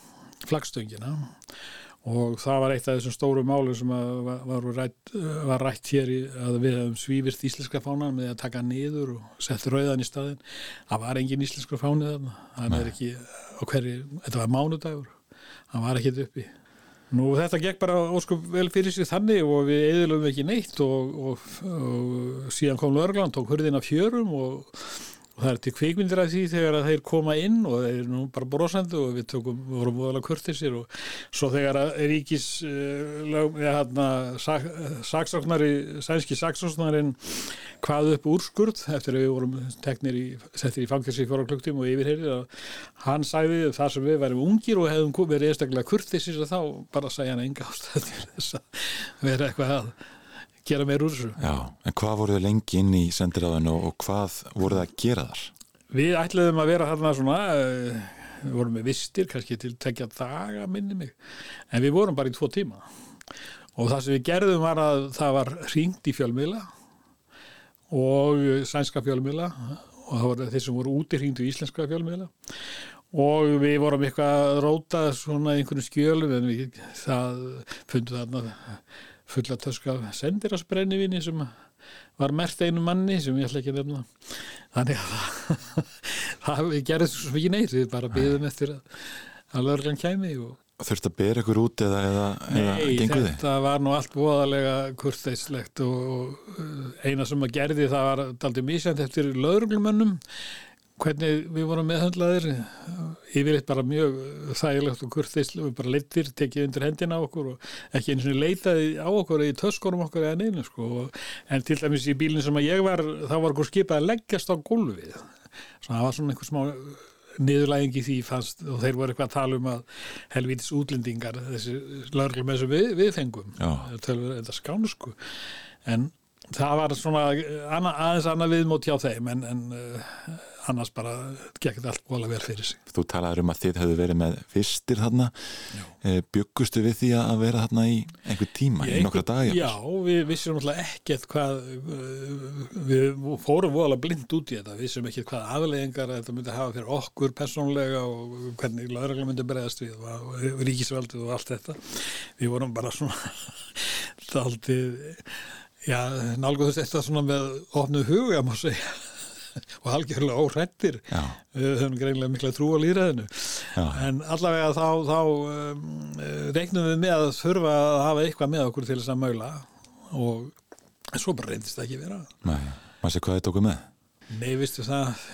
flagstöngina og það var eitt af þessum stóru málu sem var, rætt, var rætt hér í, að við hefum svífist íslenska fánan með að taka niður og setja rauðan í staðin það var engin íslenska fáni þarna. Það er ekki á hverju, þetta var mánudagur. Það var ekkit uppi. Nú þetta gekk bara óskup vel fyrir sig þannig og við eðlum ekki neitt og, og, og síðan kom Lörgland, tók hurðin af fjörum og og það er til kvikmyndir af því þegar að þeir koma inn og þeir eru nú bara brosandi og við tökum, við vorum voðalega kurtisir og svo þegar að ríkis hérna, sak, saksóknari, sænski saksóknarinn hvað upp úrskurð eftir að við vorum teknir í, settir í fangelsi fjóra klukktum og yfirheyrið að hann sæði þar sem við værum ungir og hefðum verið einstaklega kurtisir og þá bara sæði hann enga ástæðir þess að vera eitthvað að gera meir úr þessu. Já, en hvað voruð þið lengi inn í sendiráðinu og hvað voruð það að gera þar? Við ætluðum að vera þarna svona, uh, við vorum með vistir, kannski til tekja daga minni mig, en við vorum bara í tvo tíma og það sem við gerðum var að það var ringt í fjölmiðla og sænska fjölmiðla og það voru þeir sem voru úti ringt í íslenska fjölmiðla og við vorum eitthvað að róta svona einhvern skjölum en við það fundum þarna fulla töska sendirasbrennivinni sem var mert einu manni sem ég ætla ekki að nefna. Þannig að það gerðum svo mikið neyr við bara byggðum eftir að, að lörglann kæmi og Þurfti að bera ykkur út eða, eða, eða gengur þið? Nei, þetta var nú allt voðalega kurteislegt og eina sem að gerði það var aldrei mísend eftir lögurglumönnum hvernig við vorum meðhandlaðir yfirleitt bara mjög þægilegt og kurteislu, við bara leittir tekið undir hendina á okkur og ekki eins og leitaði á okkur í töskunum okkur eða neina sko. en til dæmis í bílinn sem að ég var þá var okkur skipað að leggjast á gólfið. Það var svona einhver smá niðurlægingi því fannst og þeir voru eitthvað að tala um að helvítis útlendingar þessi lörglum eins og við, við fengum þetta skánsku en það var svona anna, aðeins annað viðmót hjá þeim en, en annars bara gekk þetta allt bóla vel fyrir sig. Þú talaður um að þið hefðu verið með fyrstir þarna. E, byggustu við því að vera þarna í einhver tíma, í nokkra dagi? Já, við vissum alltaf ekkert hvað við fórum bóla blind út í þetta, við vissum ekkert hvað afleggingar þetta myndi hafa fyrir okkur persónlega og hvernig lauragla myndi bregðast við og, ríkisveldið og allt þetta. Við vorum bara svona aldrei Já, nálgóðust þetta svona með ofnu huga, má segja og algjörlega óhrættir við höfum greinlega mikla trú á líðræðinu en allavega þá, þá um, reiknum við með að þurfa að hafa eitthvað með okkur til þess að maula. Og svo bara reyndist það ekki vera. Nei, maður sé hvað þið tókuð með? Nei, vistu það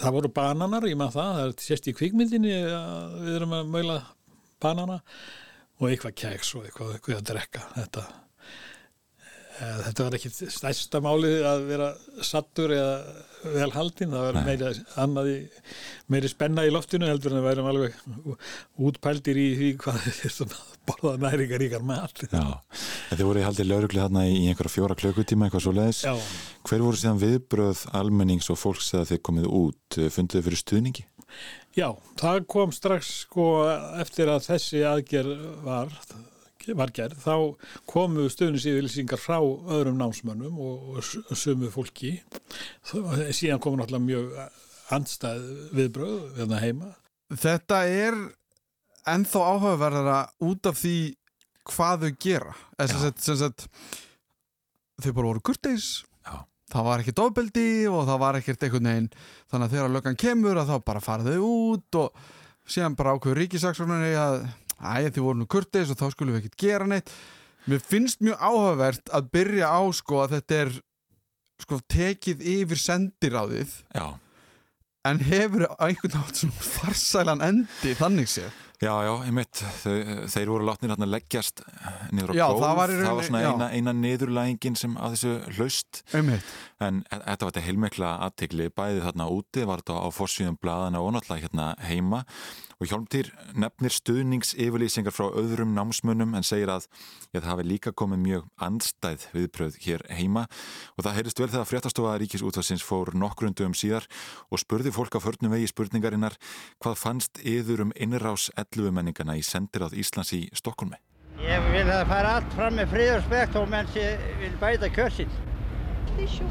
það voru bananar, ég maður það það er sérst í kvikmyndinni að við erum að maula banana og eitthvað kæks og eitthvað, eitthvað að drekka þetta. Eh, Þetta var ekki stærsta málið að vera sattur eða vel haldinn, það var Nei. meira annað í, meiri spenna í loftinu heldur en að værum alveg útpældir í því hvað þessum að borða næringaríkar mat. Já, en þið voru haldið laurugli þarna í einhverja fjóra klökutíma, eitthvað svo leiðis. Já, Hver voru síðan viðbröð almennings og fólks þegar þið komið út? Funduðu fyrir stuðningi? já, það kom strax sko eftir að þessi aðgerð var, var gerð, þá komu stöðnisýðilýsingar frá öðrum námsmönnum og, og s- sömu fólki. Síðan komu náttúrulega mjög andstæð viðbröð hérna heima. Þetta er ennþá áhugaverðara út af því hvað þau gera sem sagt, þau bara voru kurteis Já. það var ekki dofbeldi og það var ekkert einhvern veginn þannig að þegar löggan kemur að þá bara fara þau út og síðan bara ákveður ríkisaksóknarni að æja þið voru nú kurteis og þá skulum við ekkert gera neitt. Mér finnst mjög áhugavert að byrja á sko að þetta er sko tekið yfir sendiráðið. Já. en hefur einhvern nátt svona farsælan endi þannig séð? Já, já, einmitt, þau, þeir voru látnir hérna leggjast niður á Já, gólf, það var það var svona eina, eina niðurlægingin sem að þessu hlaust Einmitt. En e- þetta var þetta heilmikla aðtegli bæði þarna úti, var þetta á fórsvíðum blaðana og náttúrulega hérna heima og Hjálmtýr nefnir stuðningsyfirlýsingar frá öðrum námsmönnum en segir að ja, það hafi líka komið mjög andstæð viðbröð hér heima og það heyrist vel þegar fréttastofa Ríkis útvarsins fór nokkrundum síðar og spurði fólk á förnum vegi spurningarinnar hvað fannst yður um innrás 11 menningana í sendiráð Íslands í Stokkulmi? Ég vil að fara allt fram með frið og spekt og menn sé vil bæta kjörsinn.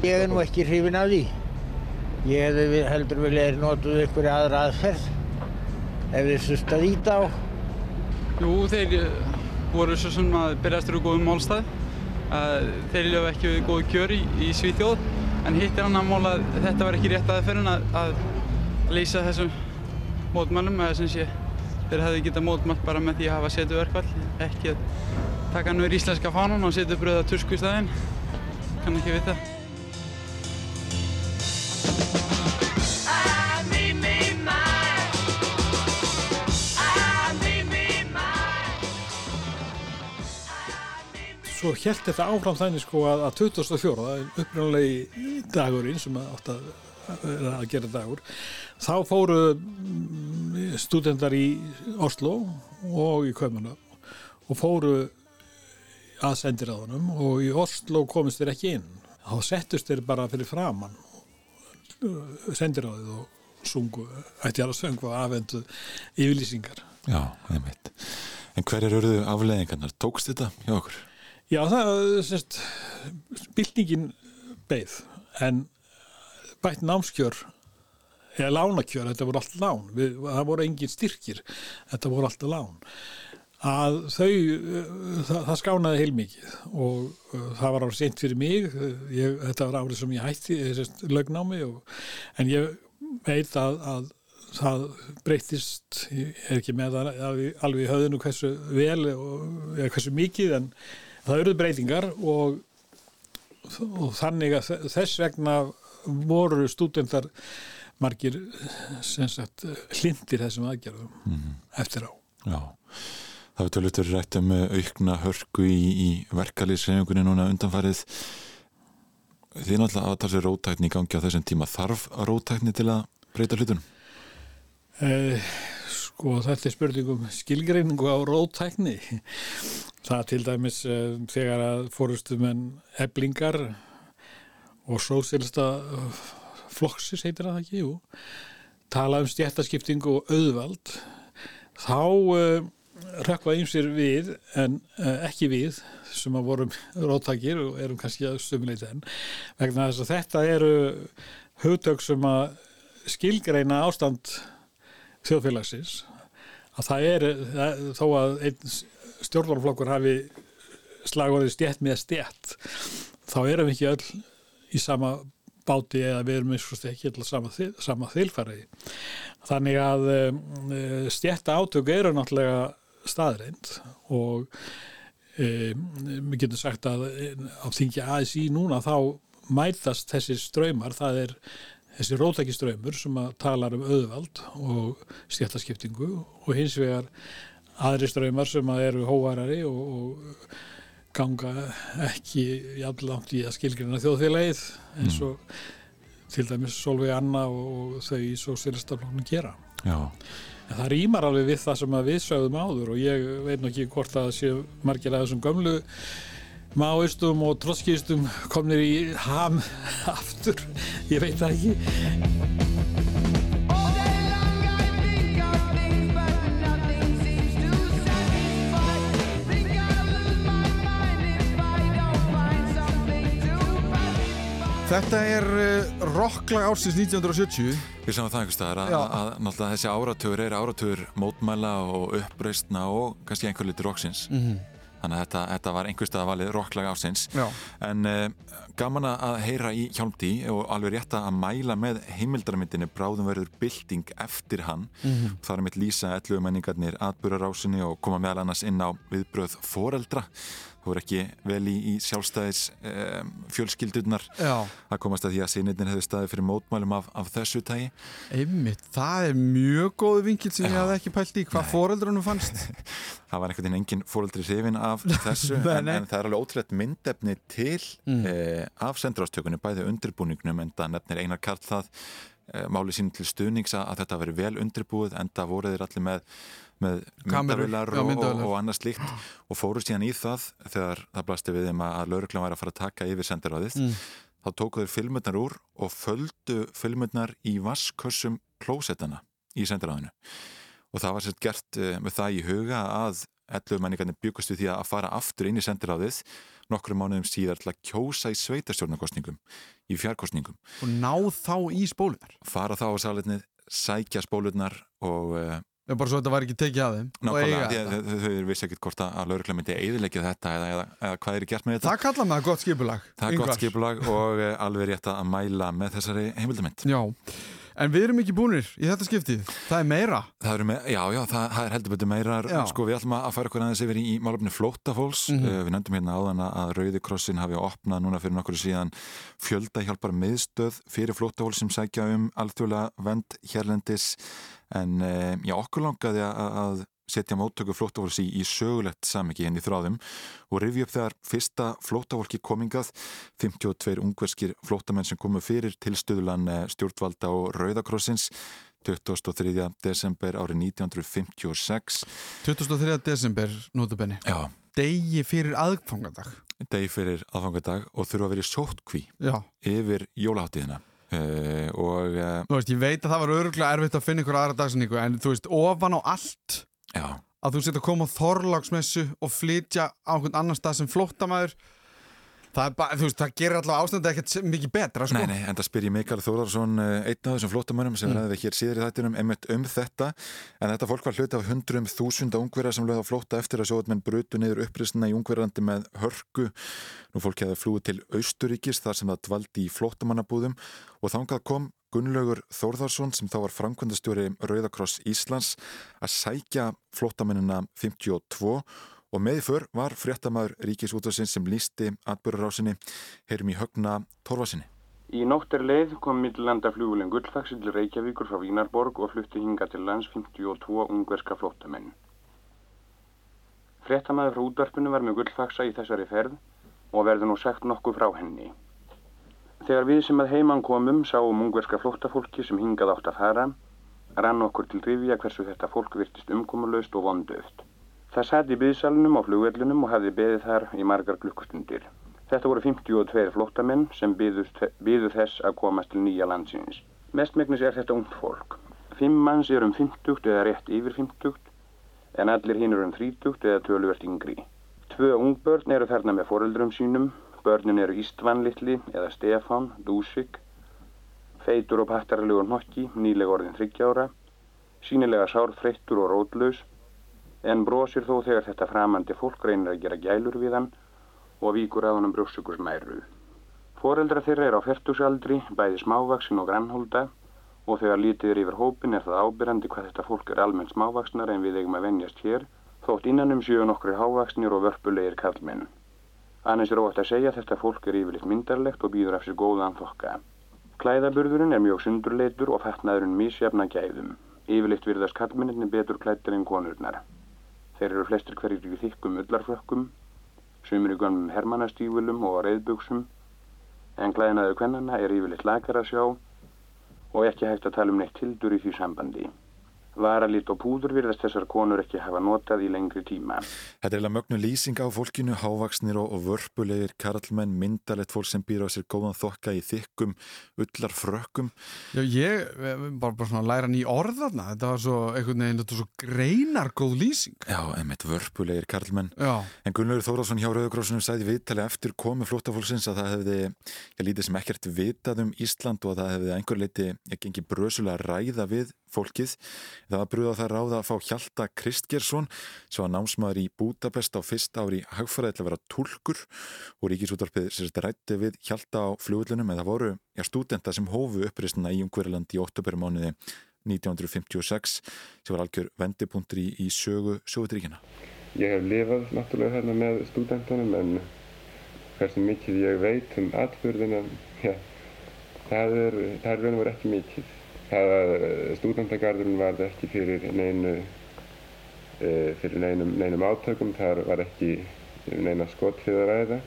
Ég er nú ekki hrifin af því. Ég heldur vilja er notuð ykkur aðra aðferð ef þið sust að íta á. Jú, þeir eh, voru svo sem að berjast úr góðum málstað. Uh, þeir löfu ekki við góðu kjör í, í Svíþjóð en hitt er annar mál að þetta var ekki rétt aðferðin að, að leysa þessum mótmælum eða sem sé þeir hefði getað mótmælt bara með því að hafa setu verkvall ekki að taka nú íslenska fánan og setja bröða tursku í staðinn kann ekki vita Svo held þetta áfram þannig sko að, að 2004, upprænulegi dagurinn sem að átt að, að gera dagur, þá fóru mm, stúdendar í Oslo og í Kaupmanna og fóru að sendiráðunum og í Oslo komist þeir ekki inn. Þá settust þeir bara fyrir framann sendiráðið og sungu, ætti alveg söngu og afhendu yfirlýsingar. Já, einmitt. En hverjar eruðu afleðingarnar? Tókst þetta hjá okkur? Já, það, sérst, byltingin beið, en bætt námskjör, eða lánakjör, þetta voru allt lán, við, það voru engin styrkir, þetta voru alltaf lán, að þau, uh, það, það skánaði heilmikið og uh, það var árið seint fyrir mig, ég, þetta var árið sem ég hætti, sérst, lögnámi, og, en ég veit að, að það breytist, ég er ekki með það alveg- í höfðinu hversu vel og eða hversu mikið en það eruð breytingar og, og þannig að þess vegna voru stúdendar margir hlindir þessum aðgerðum eftir á. Já, það við tölvöldur rætt um uh, aukna hörku í, í verkalýsreifingunni núna undanfarið. Þið náttúrulega að tala sér rótækni í gangi á þessum tíma. Þarf rótækni til að breyta hlutunum? Eh, sko þetta er spurningum skilgreiningu á rótækni. Það til dæmis eh, þegar að fórustu menn eblingar og sósélsta flokksis heitir það ekki, jú, tala um stjættaskiptingu og auðvald, þá uh, rökkvað ýmsir við en uh, ekki við sem að vorum rótækir og erum kannski að stumleita enn vegna þess að þetta eru hugtök sem að skilgreina ástand þjóðfélagsins að það er það, þó að stjórnarflokkur hafi slagorðið stjætt með stjætt þá erum við ekki öll í sama báti eða við erum eins og ekki öll sama, sama þilfæri þannig að um, stjætta átök eru náttúrulega staðreind og um, við getum sagt að á þingi ASI núna þá mætast þessi ströymar það er þessi rótækiströymur sem að talar um auðvald og stjættaskiptingu og hins vegar aðri ströymar sem að eru hóvarari og, og ganga ekki jafnlangt í að skilgrina þjóðfélagið eins og til dæmis Solveig Anna og þau í sósélistaflóknum gera. Já, En það rýmar alveg við það sem við sögðum áður og ég veit nú ekki hvort að það séu margir af þessum gömlu máistum og trotskistum komnir í ham aftur, ég veit það ekki. Þetta er uh, rocklag ársins 1970 við sáum það einhvers staðar að, að, að náttúrulega þessi áratugur er áratugur mótmæla og uppreistna og kannski einhver litur roksins. Mhm. Þannig að þetta, þetta var einhvers staðar valið rocklag ársins. Já. En uh, gaman að heyra í Hjálmdí og alveg rétt að mæla með heimildarmyndinni Bráðum verður bylting eftir hann. Mhm. Það er mitt lýsa 11 menningarnir atbúrarásinni og koma meðal annars inn á viðbröð foreldra. Er ekki vel í, í sjálfstæðis um, fjölskyldurnar Já. að komast að því að sinnitin hefur staðið fyrir mótmælum af, af þessu tægi. Einmitt, það er mjög góð vinkil sem ég Já. hafði ekki pælt í hvað foreldrunum fannst Það var einhvern veginn engin fóreldri hrifin af þessu en, en það er alveg ótrúlegt myndefni til Mm. eh, af sendrastökunni, bæði undirbúningnum en það nefnir Einar Karl það eh, máli sín til stuðnings að, þetta veri vel undirbúið en það voru þeir allir með, með myndavilar og, og, og annað slíkt. Og fóru síðan í það þegar það blasti við þeim að lauruglan væri að fara að taka yfir sendiráðið. Mm. þá tóku þeir filmurnar úr og földu filmurnar í vaskössum klósettana í sendiráðinu. Og það var sérst gert uh, með það í huga að 11 menningarnir byggust við því að fara aftur inn í sendiráðið nokkrum mánuðum síðar til að kjósa í sveitarstjórnarkostningum í fjárkostningum og ná þá í spólunar fara þá á sækja spólurnar og Já, bara svo þetta var ekki tekið að þeim. Nákvæmlega, að þau- vissi ekkert hvort að, að laurugla myndi eiðilegja þetta eða, eða, eða hvað er gert með þetta? Það kalla maður gott skipulag. Það er gott skipulag og uh, alveg rétt að mæla með þessari heimildamind Já, en við erum ekki búnir í þetta skiptið. Það er meira. Það með, já, já, það, það er heldur betur meira. Sko, við ætlum að færa okkur aðeins yfir í, í málefni flóttafólks. Mhm. uh, við nefndum hérna áðan að- að Rauði krossin hafi opnað núna fyrir nokkur síðan fjölda hjálpar miðstöð fyrir flóttafólk sem sækja um alþjóðlega vend hérlendis en uh, já, okkur langaði að, setja móttöku flóttafólks í, í sögulegt samiki henni þráðum og rifja upp þegar fyrsta flóttafólki komingað 52 ungverskir flóttamenn sem komu fyrir tilstöðulan eh, stjórnvalda og Rauðakrossins 23. desember árið 1956 23. desember, nótubenni Já, Degi fyrir aðfangadag degi fyrir aðfangadag og þurfa að vera í sóttkví Já, yfir jólaháttíðina uh, og uh, þú veist, ég veit að það var öruglega erfitt að finna ykkur aðra dagsinningu en þú veist, ofan á allt já, að þú setja að koma á þorláksmessu og flytja á einhvern annan stað sem flóttamæður það þú veist, það gerir allavega ástandi ekkert mikið betra, sko. Nei, nei, en það spyr ég Mikael Þórarsson uh, einn af þessum flóttamönnum sem Mm. ræði hér síður í þættinum einmitt um þetta. En þetta fólk var hluti af hundrum þúsunda ungverja sem lögða á flótta eftir að sjóðmenn brutu niður upprisna í ungverjandi með hörku. Nú fólk hefði flúið til Austuríkis þar sem það dvaldi í flóttamannabúðum. Og þangað kom Gunnlaugur Þórðarsson sem þá var framkvæmdastjóri Rauðakross Íslands að sækja flóttamennina 52 og með í för var fréttamaður Ríkisútvarsins sem lísti atbyrjarásinni heyrum í högna Torfasinni. Í nótt er leið kom millandaflugulinn Gullfaxi til Reykjavíkur frá Vínarborg og flutti hinga til lands 52 ungverska flóttamenn. Fréttamaður frá útvarpinu var með Gullfaxa í þessari ferð og verður nú sagt nokkuð frá henni. Þegar við sem að heiman komum sáum ungverska flóttafólki sem hingað átt að fara, rann okkur til rifja hversu þetta fólk virtist umkomulaust og vondöft. Það satt í byðsalunum á flugvellunum og hafði beðið þar í margar klukkustundir. Þetta voru 52 flóttamenn sem byðu þess að komast til nýja landsins. Mestmegnis er þetta ungt fólk. Fimm manns er um 50 eða rétt yfir 50 en allir hinn eru um 30 eða töluvert yngri. Tvö ungbörn eru þarna með foreldrum sínum. Börnin eru Ístvan litli eða Stefán, Dúsik, feitur og pattarlegur nokki, nýlega orðin 30 ára, sínilega sárþreyttur og rótlaus en brosir þó þegar þetta framandi fólk reynir að gera gælur við hann og víkur að honum brjóssugursmæru. Foreldra þeirra er á fertusaldri, bæði smávaksin og grannholda og þegar lítið er yfir hópin er það ábyrrandi hvað þetta fólk er almennt smávaksnar en við eigum að venjast hér, þótt innanum sjöu nokkri hávaksnir og vörpulegir kallmenn. Annars er óvægt að segja að þetta fólk er yfirleitt myndarlegt og býður af sér góðan þokka. Klæðaburðurinn er mjög sundurleitur og fatnaðurinn mísjafna gæðum. Yfirleitt virðast kallmenninni betur klættir en konurnar. Þeir eru flestir hverjir í þykkum ullarfrökkum, sumir í gömum hermannastífulum og reyðbuksum, en glæðinaðu kvennana er yfirleitt lakar að sjá og ekki hægt að tala um neitt tildur í því sambandi. Varalit og púður virðast þessar konur ekki hafa notað í lengri tíma. Þetta er eiginlega mögnu lýsing á fólkinu, hávaksnir og, og vörpulegir karlmenn, myndalett fólk sem býr á sér góðan þokka í þykkum, ullar frökkum. Já, ég bara, bara svona læra ný orðarna, þetta var svo einhvern veginn, þetta var svo greinar góð lýsing. Já, einmitt vörpulegir karlmenn. Já. En Gunnlaugur Þórásson hjá Rauðugrásunum sæði viðtali eftir komu flóttafólksins að það hefði, ég lítið sem ekkert vitað um Ísland og að það hefði einhver leiti, ég gengi brösulega ræða við fólkið. Það var brúð á það ráða að fá Hjalta Kristgersson sem var námsmaður í Budapest á fyrst ári hagfæraði til að vera tólkur og Ríkisútvarpið sérst rætti við Hjalta á flugullunum en það voru ja, stúdenta sem hófu uppristuna í Ungverðiland í óttubermániði 1956 sem var algjör vendipunktur í, í sögu sögutríkina. Ég hef lifað náttúrulega hérna með stúdentunum en hversu mikið ég veit um atbyrðina, ja, það er, það er raun og verið ekki mikið. Stúdendagarðurinn var ekki fyrir neinu e, fyrir neinum, neinum átökum, þar var ekki neina skotthliðaræða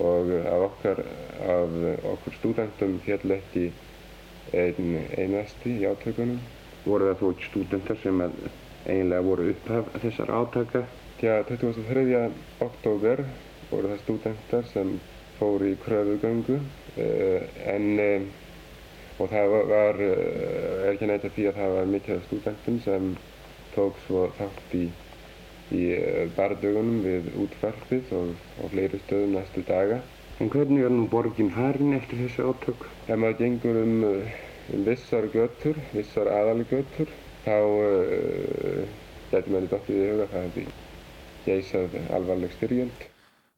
og af okkar, af okkur stúdentum fjall ekki ein, einasti í átökunum. Voru það þó stúdentar sem eiginlega voru upphaf þessar átaka? Já, 23. oktober voru það stúdentar sem fóru í kröfugöngu e, en og það var, er ekki neitt að því að það var mikið af stúdentum sem tók svo þátt í, í bardögunum við útvarpið og, og fleiri stöðum næstu daga. En hvernig er nú borgin farin eftir þessu átök? Ef maður gengur um, um vissar götur, vissar aðalgötur, þá uh, getur maður dottið í huga það hefði geysað alvarleg styrjöld.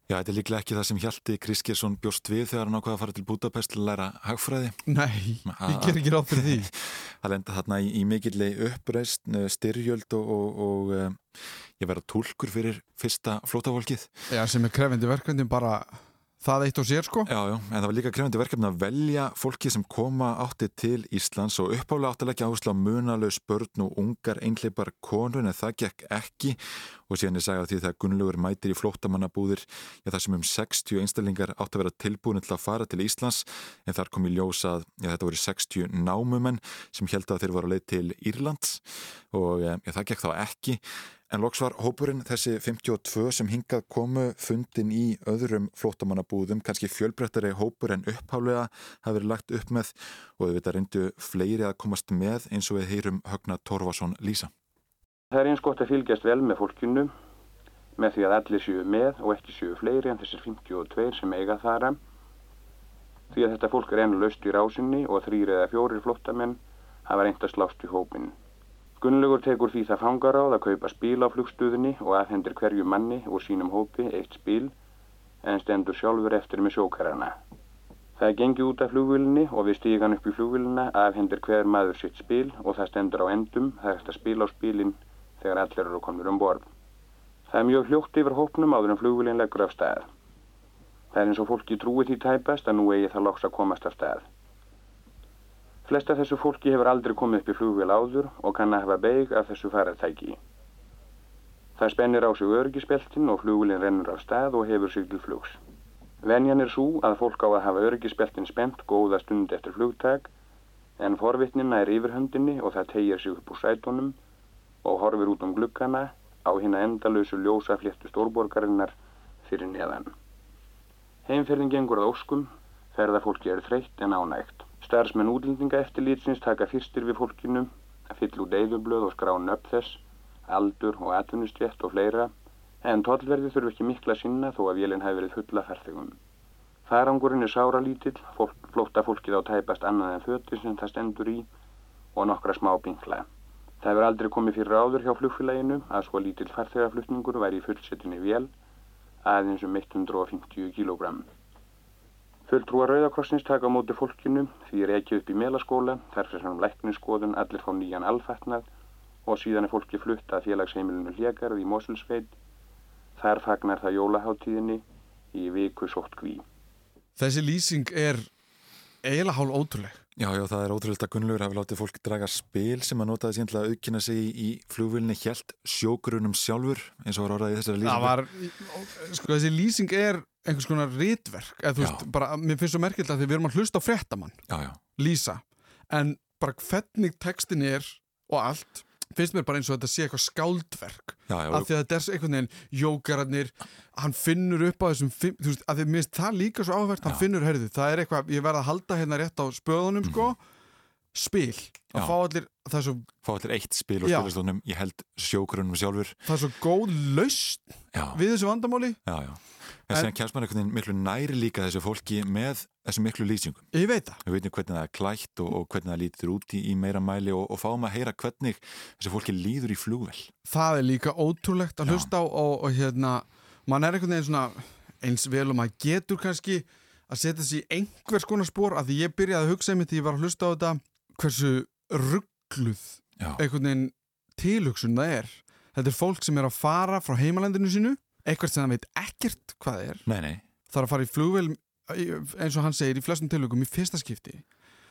Já, þetta er líklega ekki það sem Hjalti Kriskesson bjóst við þegar hann ákvaði að fara til Budapest til að læra hagfræði. Nei, ég ger ekki ráð fyrir því. Það lenda þarna í, í mikilli uppreist, styrjöld og, og, og um, ég verða tólkur fyrir fyrsta flótafólkið. Já, sem er krefindi verkefni bara það eitt og sér sko. Já, já, en það var líka krefandi verkefni að velja fólki sem koma átti til Íslands og að leggja áherslu á munalaus börn og ungar einleipar konur en það gekk ekki. Og síðan ég sagði að því þegar Gunnlaugur mætir í flóttamannabúðir já, það sem um 60 einstaklingar átti að vera tilbúin til að fara til Íslands en þar kom í ljósa að já, þetta voru 60 námumenn sem held að þeir voru að leið til Írlands. Og já, það gekk þá ekki En loks var hópurinn þessi 52 sem hingað komu fundin í öðrum flótamannabúðum, kannski fjölbrettari hópur en upphálega hafi verið lagt upp með og við veitum reyndu fleiri að komast með eins og við heyrum Högna Torfason lýsa. Það er eins gott að fylgjast vel með fólkinu með því að allir séu með og ekki séu fleiri en þessir 52 sem eiga þara því að þetta fólk er enn löst í rásinni og þrýr eða fjórir flótamenn hafa reynd að slást í hópinu. Gunnlaugur tekur því það fangaráð að kaupa spíl á flugstuðinni og aðhendir hverju manni og sínum hópi eitt spíl en stendur sjálfur eftir með sjókarana. Það gengið út af flugvílinni og við stígan upp í flugvílinna aðhendir hver maður sitt spíl og það stendur á endum, það er eftir að spíla á spílinn þegar allir eru komnir um borð. Það er mjög hljótt yfir hópnum áður en flugvílinn leggur af stað. Það er eins og fólki trúið því tæpast að nú eigi það loks að komast af stað. Flest af þessu fólki hefur aldrei komið upp í flugvél áður og kann að hafa beig af þessu faratæki. Það spennir á sig öryggispeltin og flugvélinn rennur af stað og hefur sig til flugs. Venjan er svo að fólk á að hafa öryggispeltin spennt góða stund eftir flugtag en forvitnina er yfirhöndinni og það tegir sig upp úr sætunum og horfir út um glukkana á hérna endalösu ljósa fléttu stórborgarinnar fyrir neðan. Heimferðin gengur að óskum, ferðarfólki er þreytt en ánægt. Starfsmenn útlendinga eftirlýtsins taka fyrstir við fólkinu að fylla út eyðublöð og skrá nöfn þess, aldur og atvinnustjett og fleira, en tollverði þurfi ekki mikla sinna þó að vélinn hafi verið fulla farþegum. Farangurinn er sára lítill, fólk, flótta fólkið á tæpast annað en fötir sem það stendur í og nokkra smá bingla. Það hefur aldrei komið fyrir áður hjá flugfélaginu að svo lítill farþegaflutningur væri í fullsetinni vél aðeins um 150 kg. Fulltrúa Rauðakrossins taka á móti fólkinu því er ekki upp í melaskóla, þar fyrir svona lækniskoðun, allir fá nýjan alfatnað og síðan er fólki flutt að félagsheimilinu Hlegarð í Mosulsveit. Þar fagnar það jólaháttíðinni í viku sótt kví. Þessi lýsing er eiginlega hálf ótrúleg Já, já, það er ótrúlega að Gunnlaugur hafi látið fólk draga spil sem að notaði síðan til að aukina sig í, flugvilni hjælt sjógrunum sjálfur eins og var orðað í þessari lýsingu. Það var, sko þessi lýsing er einhvers konar rítverk mér finnst svo merkilt að því við erum að hlusta á já. lýsa, en bara hvernig textin er og allt finnst mér bara eins og þetta sé eitthvað skáldverk. Já, já, af því að þetta er einhvern veginn jókararnir, hann finnur upp á þessum, þú veist, að því minnst það líka svo áhvert, hann finnur, heyrðu, það er eitthvað ég verð að halda hérna rétt á spöðunum sko, spil, að Já. fá allir svo, fá allir eitt spil og spilastónum ég held sjógrunum sjálfur það er svo góð laust við þessu vandamáli Já, já. En, En- en kemst maður einhvern veginn miklu næri líka þessu fólki með þessu miklu lýsingum. ég veit það, Við veitum hvernig það er klætt og, og hvernig það lítur út í, í meira mæli og, og fáum að heyra hvernig þessu fólki líður í flugvel. það er líka ótrúlegt að hlusta á og, og hérna, mann er einhvern veginn svona eins vel og maður getur kannski að setja í einhvers konar spór að því ég byrjaði að hugsa einmitt því ég var að hlusta á þetta hversu ruggluð einhvern veginn tilhugsun það er. Þetta er fólk sem er að fara frá heimalandinu sínu eitthvað sem það veit ekkert hvað er Nei, nei. er að fara í flugvel eins og hann segir í flestum tilhugum í fyrsta skipti.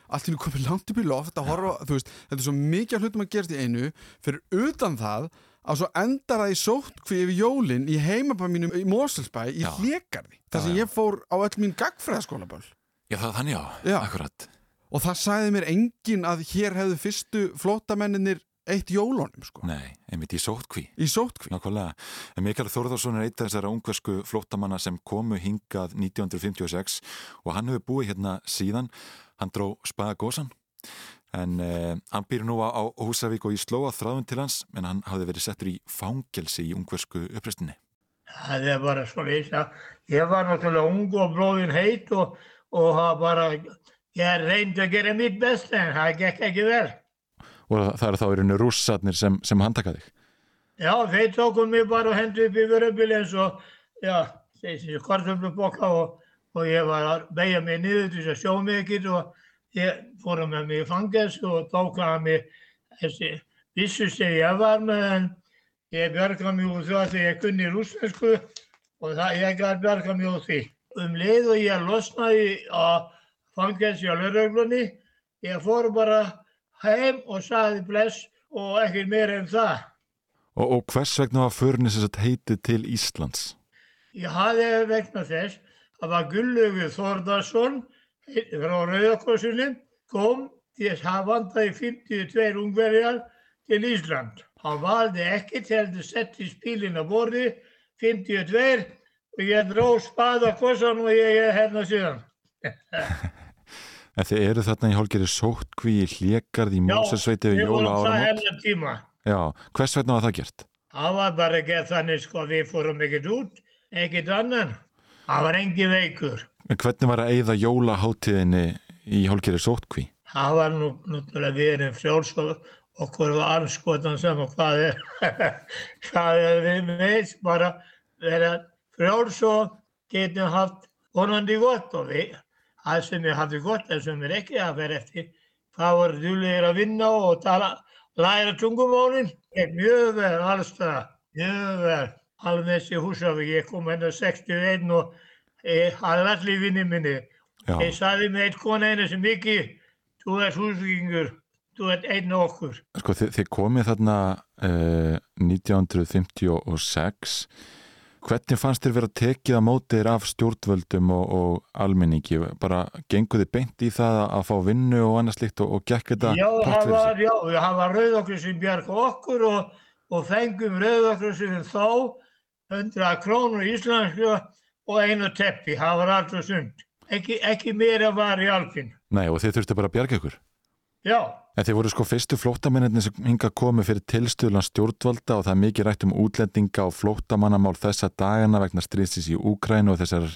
Allt nú komið langt upp í loft að horfa, veist, þetta er svo mikið hlutum að gerast í einu. Fyrir utan það að svo endar það í sótkví yfir jólin í heimabæ mínum í Moselsbæ í hlekarði þar sem ég fór á öll mín gagfræðaskólaböll Já, það þannig já, Já. akkurat. Og það sagði mér engin að hér hefðu fyrstu flótamenninir eitt jólunum sko, Nei, einmitt í sótkví. í sótkví Nákvæmlega. En Mikael Þórðarsson er eitt af þessara ungversku flóttamanna sem komu hingað 1956 og hann hefur búið hérna síðan. Hann dró spaða gósan. En eh, hann býr nú á, á Húsavík og í slóa þráðun til hans en hann hafði verið settur í fangelsi í ungversku uppreistinni. Það er bara svo lýsa. Ég var náttúrulega ung og blóðin heit og, og það bara, ég reyndi að gera mitt besta en það gekk ekki vel. Og það eru þá í rauninu rússarnir sem, sem handtaka þig. Já, þeir tókum mig bara og hendu upp í vörubili eins og, já, þessi kortöflubokka og, og ég var að beigja mig niður til þess að sjó mig ekkert og ég fór með mig í fangels og tókaði mig þessi vissu sem ég var með en ég bjargaði mig úr því að ég kunni rússnesku og það ég gæti bjargaði mig úr því. Um leið og ég losnaði á fangelsi á lögreglunni, ég fór bara heim og saði bless og ekkert meira en það. Og, og hvers vegna var förinni sem sagt heitið til Íslands? Ég hafði vegna þess að var Gullaugur Þórðarsson frá Rauðakossunum kom því að það vandaði 52 ungverjar til Ísland. Hann valdi ekki til að setja spílinn á borði 52 og ég dró spaða kossan og ég er hérna síðan. En þið eru þarna í hálgeri sótkví í hlékarð í Mósesveiti við jóla áramót. Já, hvers vegna var það gert? Það var bara gert þannig sko við fórum ekkert út, ekkert annan. Það var engi veikur. En hvernig var að eigða jólaháttíðinni í hálgeri sótkví? Það var nú náttúrulega við erum frjáls og okkur var anskotan saman hvað er. hvað er við meðs bara vera frjáls og getum haft vonandi gott og við, það sem við hafði gott en sem við ekki að vera eftir. Það voru djúlegir að vinna og tala, læra tungumálinn. Mjög vel alls það, mjög vel. Alveg þessi húsavík, ég kom hérna 61 og ég hafði allir vinni minni. Já. Ég sagði með eitt kona einu sem ekki, þú ert húsvíkingur, þú ert einn okkur. Sko, þið, þið komið þarna uh, 1956. Hvernig fannst þér vera tekið að mótið af stjórnvöldum og, og almenningi? Bara genguði beint í það að fá vinnu og annað slikt og, og gekk þetta Já, það var, já, það var rauðokkur sem bjarga okkur og, og fengum rauðokkur sem þá 100 krónur íslensku og einu teppi, það var allt og sund. Ekki, ekki meira var í alfinn. Nei, og þið þurftu bara að bjarga ykkur. Já, En þið voru sko fyrstu flóttamennir sem hinga komið fyrir tilstöðlan stjórnvalda og það er mikið rætt um útlendinga og flóttamannamál þessa dagana vegna stríðsins í Úkrænu og þessar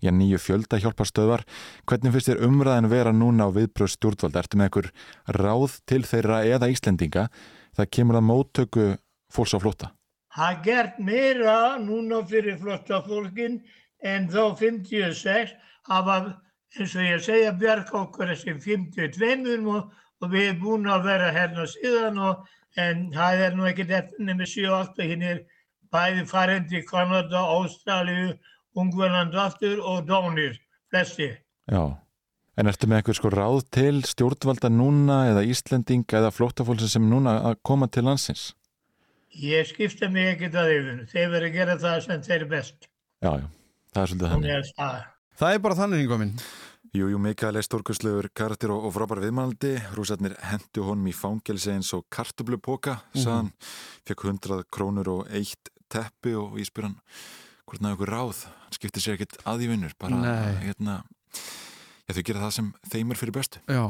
já, nýju fjölda hjálparstöðvar. Hvernig finnst þér umræðin vera núna á viðbröð stjórnvalda? Ertu með einhver ráð til þeirra eða Íslendinga? Það kemur að móttöku fólks á flótta. það gert meira núna fyrir flotta fólkin en þá 56 hafa, eins og ég segja, bjarga okkur þessi 52 og, og við erum búin að vera hérna síðan og en það er nú ekkert eftir nema 7-8 hinn er bæði farin til Kanada, Ástralju, Ungverland aftur og Dónir, flesti. Já. En ertu með eitthvað sko ráð til stjórnvalda núna eða Íslendinga eða flóttafólksins sem núna að koma til landsins? Ég skipta mig ekkert að yfir. Þeir verður að gera það sem þeir er best. Já, já, það er svolítið þannig. er það. Það er bara þannig yngvað minn. Jú, jú, Mikael er stórkustlegur karakter og, og frábæra viðmælandi. Rúsarnir hendu honum í fangelsi eins og kartublupoka, saðan. Fekk hundrað krónur og eitt teppi og ég spyr hann hvort náðu ykkur ráð. Hann skiptir sér ekkert að í vinnur, bara Nei. hérna, já, þau gera það sem þeim er fyrir bestu. Já,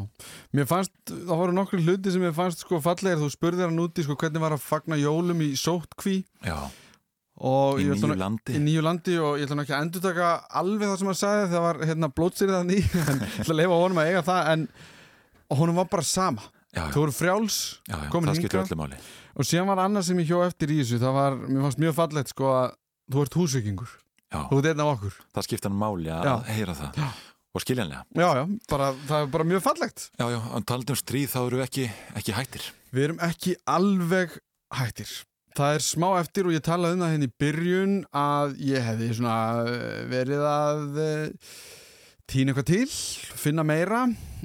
mér fannst, það voru nokkru hluti sem mér fannst sko fallegir, þú spurðir hann úti sko hvernig var að fagna jólum í sótkví Já, Í ætla nýju nú- landi. í nýju landi og ég ætla nú ekki að endur taka alveg það sem hann sagði það var hérna blótsýrið þannig en ég ætla að leifa honum að eiga það en honum var bara sama já, já, þú voru frjáls, já, komin máli. og síðan var annað sem ég hjó eftir í þessu það var, mér fannst mjög fallegt sko að þú ert húsvikingur, þú ert einn af okkur það skiptir hann máli að Já. heyra það. Og skiljanlega. Já, já, bara, það er bara mjög fallegt Já, já, en talandi um stríð þá eru ekki, ekki hættir. Við erum ekki alveg hættir. Það er smá eftir og ég talaði um það henni í byrjun að ég hefði eh, verið að eh, týna eitthvað til, finna meira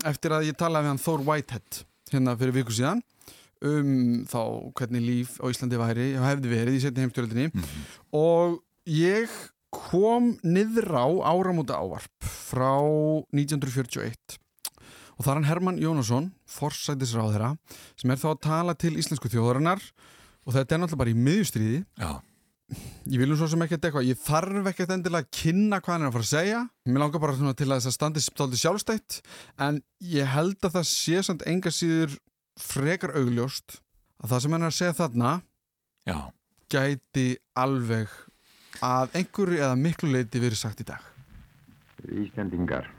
eftir að ég talaði við hann Thor Whitehead hérna fyrir viku síðan um þá hvernig líf á Íslandi væri hefði verið í setni heimstjórildinni Mhm. og ég kom niður á áramóta ávarp frá 1941 og það er hann Hermann Jónasson forsætisráðherra sem er þá að tala til íslensku þjóðarinnar og þetta er náttúrulega bara í miðjustriði Já, ég vil nú svo sem ekkert eitthvað ég þarf ekkert endilega að kynna hvað hann er að fara að segja mér langar bara svona til að þess að standi stáldi sjálfstætt en ég held að það sé samt enga síður frekar augljóst að það sem hann er að segja þarna já, gæti alveg að einhverju eða miklu leiti verið sagt í dag Íslendingar.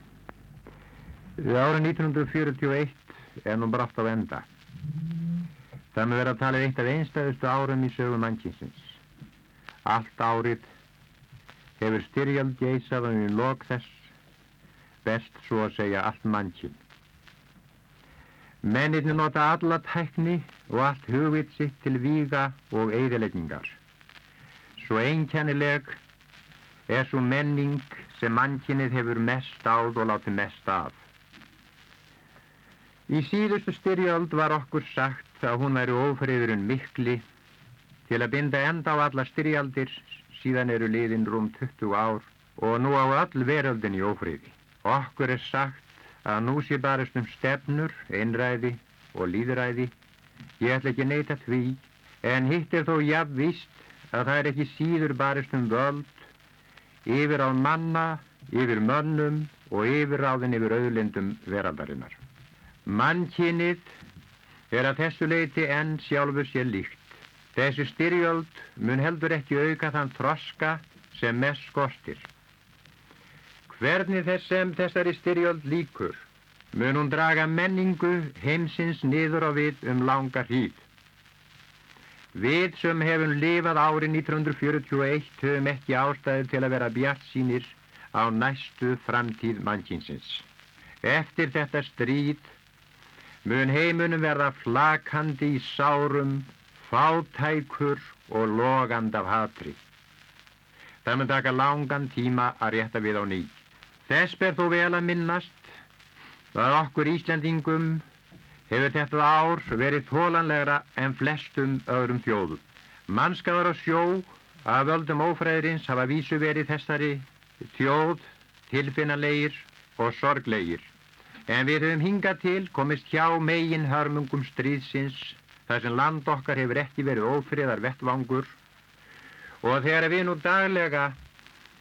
Árið 1941 er nú brátt á enda. Það með vera að tala eitt af einstæðustu árum í sögu mannkynsins. Allt árið hefur styrjald geisað um í lok þess, best svo að segja allt mannkyn. Mennirni nota alla tækni og allt hugvit sitt til víga og eigðilegningar. Svo einkennileg er svo menning sem mannkynnið hefur mest áð og látið mest af. Í síðustu styrjöld var okkur sagt að hún væri ófriðurinn mikli til að binda enda á alla styrjaldir síðan eru liðin rúm 20 ár og nú á öll veröldin í ófriði. Okkur er sagt að nú sé barist um stefnur, einræði og líðræði. Ég ætla ekki neyta því, en hitt er þó jafnvíst að það er ekki síður barist um völd, yfir á manna, yfir mönnum og yfirráðin yfir auðlindum veraldarinnar. Mannkynið er að þessu leiti enn sjálfur sér líkt. Þessi styrjöld mun heldur ekki auka þann þroska sem mest skortir. Hvernig þess sem þessari styrjöld líkur mun hún draga menningu heimsins niður á við um langa hríð. Við sem hefum lifað árið 1941 höfum ekki ástæði til að vera bjart sínir á næstu framtíð mannkynsins. Eftir þetta stríð mun heimunum verða flakandi í sárum, fátækur og logand af hatri. Það mun taka langan tíma að rétta við á ný. Þess ber þó vel að minnast að okkur Íslandingum hefur þetta ár verið þólanlegra en flestum öðrum þjóðum. Mannskafar á sjó að völdum ófræðirins hafa vísu verið þessari þjóð, tilfinnalegir og sorglegir. En við höfum hingað til komist hjá megin hörmungum stríðsins þar sem land okkar hefur ekki verið ófriðar vettvangur og þegar við nú daglega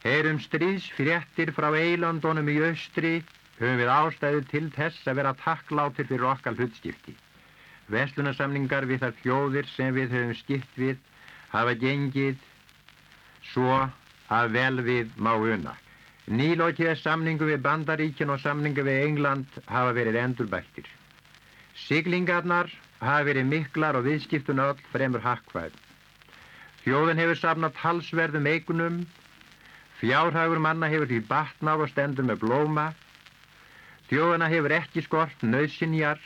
heyrum stríðsfréttir frá eilandunum í austri höfum við ástæðu til þess að vera takklátir fyrir okkar hlutskipti. Vestlunarsamningar við þar þjóðir sem við höfum skipt við hafa gengið svo að vel við má una. Nýlókiða samningu við Bandaríkjan og samningu við England hafa verið endurbættir. Siglingarnar hafa verið miklar og viðskiptun öll fremur hakkvæð. Þjóðin hefur safnat halsverðum eigunum, fjárhagur manna hefur því batnað og stendur með blóma, þjóðina hefur ekki skort nöðsinjar,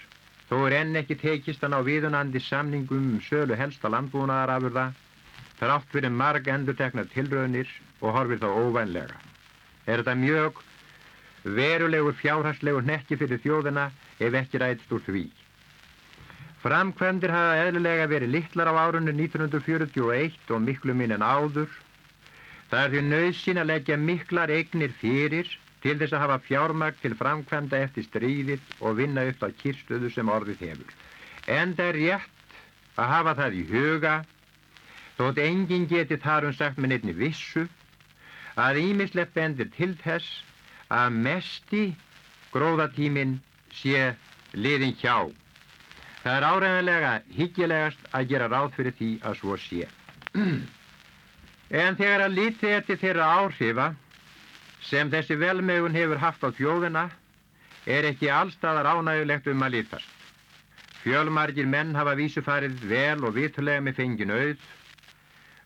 þó er enn ekki tekist að ná viðunandi samningum um sölu helsta landbúnaðarafurða, þrátt fyrir marg endur tekna tilraunir og horfir þá óvænlega. Er þetta mjög verulegur fjárhagslegur hnekki fyrir þjóðina ef ekki ræðst úr því. Framkvæmdir hafa eðlilega verið litlar á árunni 1941 og miklu minn en áður. Það er því nöðsinn að leggja miklar eignir fyrir til þess að hafa fjármagn til framkvæmda eftir stríðið og vinna upp á kyrstöðu sem orðið hefur. En það er rétt að hafa það í huga, þótt enginn geti þarum sagt með nefni vissu, að ímislegt bendir til þess að mesti gróðatíminn sé liðin hjá. Það er áræðanlega hyggjilegast að gera ráð fyrir því að svo sé. en þegar að lítið eftir þeirra áhrifa sem þessi velmegun hefur haft á þjóðina er ekki allstaðar ánægulegt um að lítast. Fjölmargir menn hafa vísufarið vel og vitulega með fengin auð.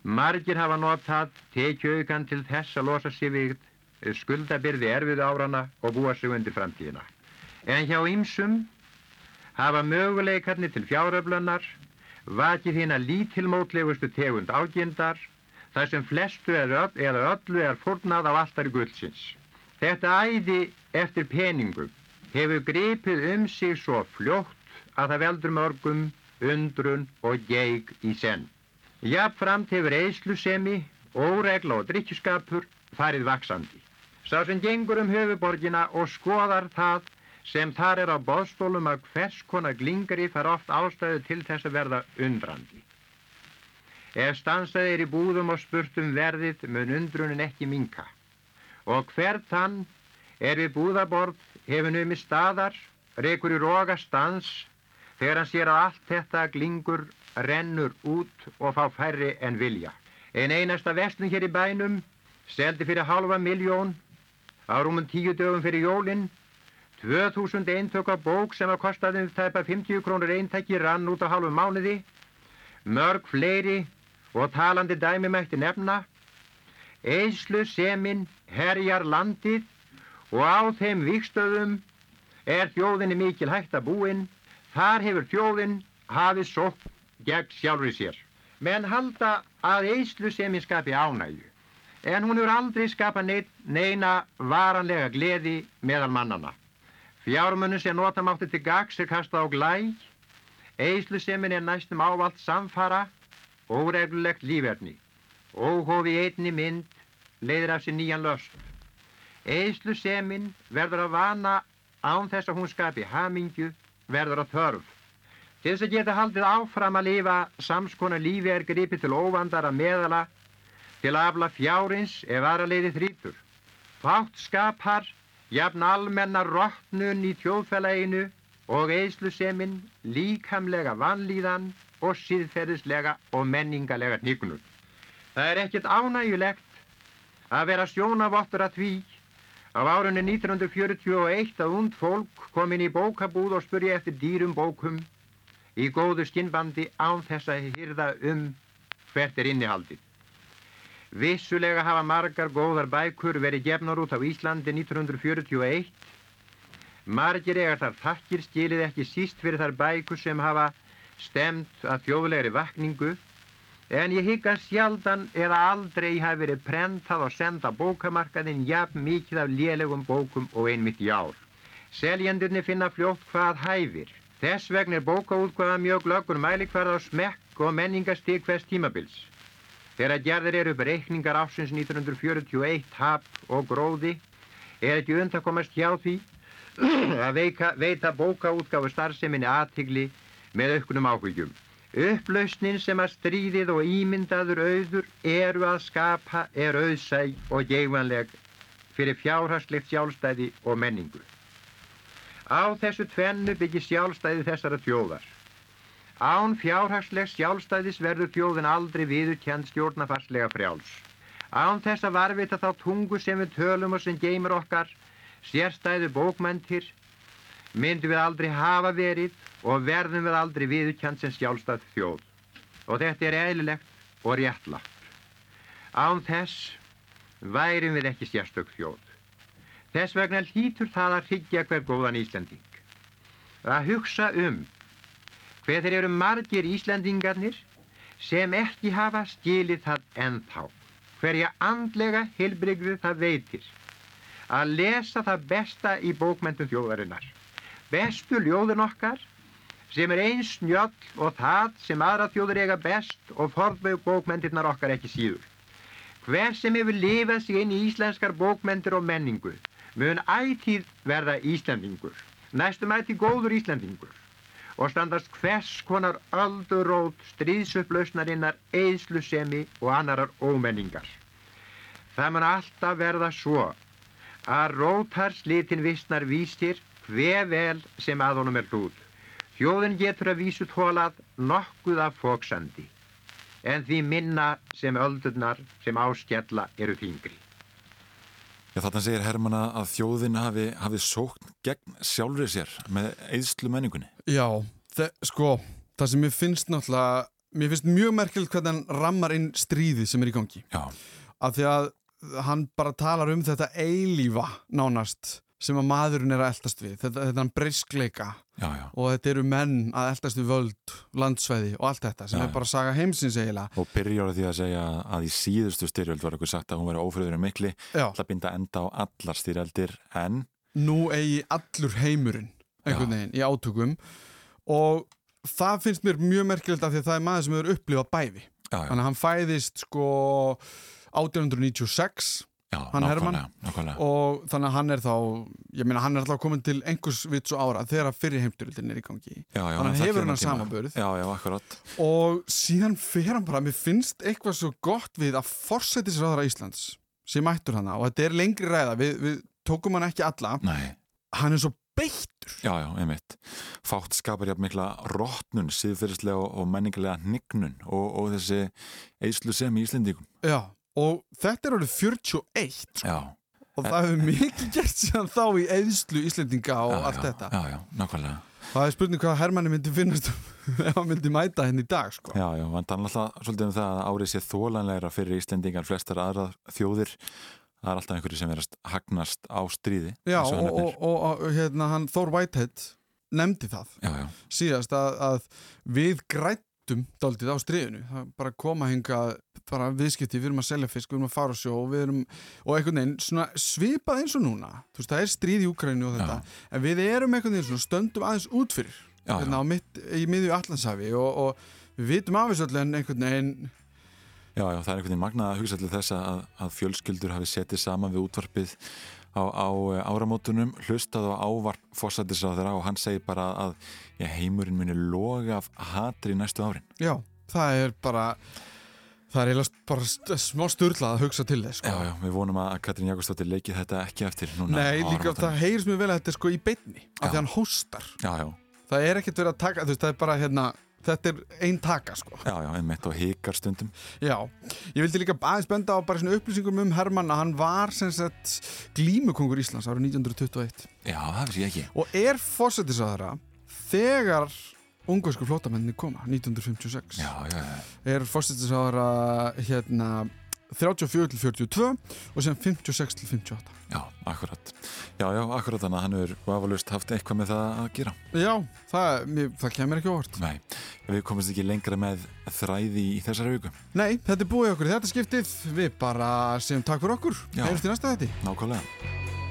Margir hafa notað tekjaukan til þess að losa sig við skuldabyrði erfiðu árana og búa sig undir framtíðina. En hjá ýmsum hafa möguleikarnir til fjáröflunar vakið hérna lítilmótlegustu tegund ágindar þar sem flestu eða öllu er fórnað á alltari guldsins. Þetta æði eftir peningum hefur gripið um sig svo fljótt að það veldur mörgum, undrun og geig í senn. Jafnframt hefur eislusemi, óregla og drikkjuskapur farið vaksandi. Sá sem gengur um höfuborgina og skoðar það sem þar er á bóðstólum að hvers konar glingri far oft ástæðu til þess að verða undrandi. Ef stansað er í búðum og spurt um verðið mun undrunin ekki minka og hvert hann er við búðaborð hefur numi staðar, reykur í roga stans þegar hann sér að allt þetta glingur rennur út og fá færri en vilja. Ein einasta vestlun hér í bænum seldi fyrir halva miljón á rúmum tíu dögum fyrir jólinn 2000 eintök af bók sem að kostaði um tæpa 50 krónur eintæki rann út á halvu mánuði, mörg fleiri og talandi dæmi mætti nefna, eislu seminn herjar landið og á þeim vikstöðum er þjóðinni mikil hægt að búin, þar hefur þjóðin hafið sótt gegn sjálfur sér. Menn halda að eislu seminn skapi ánægju, en hún hefur aldrei skapað neina varanlega gleði meðal mannana. Fjármunum sem nota mátti til gags er kastað á glæg, eislusemin er næstum ávalt samfara, óreglulegt lífverðni, óhófi einni mynd, leiðir af sér nýjan löst. Eislusemin verður að vana án þess að hún skapi hamingju, verður að þörf. Til þess að geta haldið áfram að lifa samskona lífi er gripið til óvandara meðala til að afla fjárins ef aðra leiði þrítur. Fátt skapar jafn almennar róttnun í þjóðfélaginu og eðsluseminn líkamlega vanlíðan og síðferðislega og menningalega hnignur. Það er ekkert ánægulegt að vera sjónavottur að því á árunni 1941 að und fólk kom inn í bókabúð og spurja eftir dýrum bókum í góðu skinnbandi án þess að hýrða um hvert er innihaldið. Vissulega hafa margar góðar bækur verið gefnar út á Íslandi 1941. Margir egar þar takkir skilið ekki síst fyrir þar bækur sem hafa stemt að þjóðlegri vakningu en ég higga sjaldan eða aldrei hafi verið prentað og senda bókamarkaðinn jafn mikið af lélegum bókum og einmitt í ár. Seljendirni finna fljótt hvað hæfir. Þess vegna er bókaútkvæða mjög lögur mælikvarð á smekk og menningastík hvers tímabils. Þegar gerðir eru upp reikningar ásins 1941 tap og gróði er ekki und að komast hjá því að veika, veita bókaútgáfu starfseminni aðtigli með auknum áhugjum. Upplausnin sem að stríðið og ímyndaður auður eru að skapa er auðsæg og geifanleg fyrir fjárhastlegt sjálfstæði og menningu. Á þessu tvennu byggir sjálfstæði þessara tjóðar. Án fjárhagslegs sjálfstæðis verður þjóðin aldrei viðurkjent stjórnafarslega frjáls. Án þess að varvita þá tungu sem við tölum og sem geymur okkar, sérstæðu bókmæntir, myndum við aldrei hafa verið og verðum við aldrei viðurkjent sem sjálfstæð þjóð. Og þetta er eðlilegt og réttlagt. Án þess værum við ekki sérstök þjóð. Þess vegna hlýtur það að hryggja hver góðan Íslanding. Að hugsa um hver þeir eru margir Íslandingarnir sem ekki hafa skilið það ennþá, hverja andlega heilbrygðu það veitir, að lesa það besta í bókmentum þjóðarinnar. Bestu ljóðin okkar sem er eins njöll og það sem aðra þjóður eiga best og forðveg bókmentirnar okkar ekki síður. Hver sem hefur lifað sig inn í íslenskar bókmentir og menningu mun ætíð verða Íslandingur, næstum ætíð góður Íslandingur og standast hvers konar öldurót stríðsupplausnarinnar, eðslusemi og annarar ómenningar. Það mun alltaf verða svo að rótarslitin vissnar vístir hver vel sem að honum er hlúð. Þjóðin getur að vísu tólað nokkuð af fóksandi, en því minna sem öldurnar sem áskjalla eru þingri. Þarna segir Hermann að þjóðin hafi, hafi sókn gegn sjálfrið sér með eðslu menningunni. Já, þe- sko, það sem mér finnst náttúrulega, mér finnst mjög merkilegt hvernig hann rammar inn stríðið sem er í gangi. Já. Af því að hann bara talar um þetta eilífa nánast sem að maðurinn er að eldast við, þetta, þetta hann briskleika. Já, já. og þetta eru menn að eldast við völd, landsvæði og allt þetta sem Já, er bara saga heimsins eiginlega. Og byrjar því að segja að í síðustu styrjöld var okkur sagt að hún veri ófröður mikli Já. til að binda enda á allar styrjaldir en nú eigi allur heimurinn einhvern veginn í átökum. Og það finnst mér mjög merkilegt af því að það er maður sem hefur upplifað bæði. Þannig að hann fæðist sko 1896 Já, hann nákvæmlega. og þannig að hann er þá ég meina hann er alltaf komin til einhvers vits og ára þegar fyrir heimturildin er í gangi Já, já, þannig að hefur hann já, akkurat. og síðan fer hann bara, mér finnst eitthvað svo gott við að forsætisráðara Íslands sem mættur hann og þetta er lengri ræða, við, við tókum hann ekki alla Nei. hann er svo beittur Já, já, einmitt. Fátt skapar jafn mikla rótnun, síðferðislega og, menningilega hnignun og, og þessi eðslu sem í Íslendingum. Já, og þetta er orðið 41 sko. Já. og það hefur mikið gert síðan þá í eðslu Íslendinga og Já, allt já, þetta Já, já, nákvæmlega. Það er spurning hvað Hermanni myndi finnast ef hann myndi mæta henni í dag sko. Já, já, hann tala alltaf svolítið um það að árið sé þólanlegra fyrir Íslendingar flestar aðra þjóðir. Það er alltaf einhverju sem verðast hagnast á stríði. Já, og og, og, og, hérna, hann Thor Whitehead nefndi það Já, já. síðast að, að við grættum daldið á stríðinu bara koma hinga bara viðskipti, við erum að selja fisk, við erum að fara á sjó og við erum, og einhvern veginn svona svipað eins og núna, þú veist, það er stríð í Úkrænu og þetta, en við erum einhvern veginn svona stöndum aðeins út fyrir Já, hérna, á mitt, í miðju allansafi og, og við vitum af þessu öll en einhvern veginn Já, já, það er einhvern veginn magnað að hugsa til þess að, að fjölskyldur hafi setið saman við útvarpið á, á eh, áramótunum, hlustað á ávarp fórsættisráðara og hann segir bara að já, heimurinn muni loga af hatri næstu árin. Já, það er bara það er eiginlega bara st- smá sturlað að hugsa til þess sko. Já, já, við vonum að Katrín Jakobsdóttir leikið þetta ekki eftir núna. Nei, líka áramótunum. það heyrist mjög vel að þetta er sko í beinni af því hann hóstar Já, já, það er ekkert verið að taka, þú veist, það er bara hérna þetta er ein taka sko já, já, einmitt og hikar stundum. Já, ég vildi líka aðeins benda á bara svona upplýsingum um Hermann að hann var sem sagt glímukongur Íslands árið 1921 Já, það veist ég ekki. og er fórsættisáðara þegar ungversku flótamenninni koma 1956 Já, já, já. er fórsættisáðara hérna 34 til 42 og sem 56 til 58 Já, akkurat. Já, já, akkurat þannig að hann hefur vafalust haft eitthvað með það að gera. Já, það, mér, það kemur ekki óvart Nei, við komumst ekki lengra með þræði í þessari viku. Nei, þetta er búið okkur í þetta skiptið við bara segjum takk fyrir okkur heyrjumst í næsta þetta Nákvæmlega.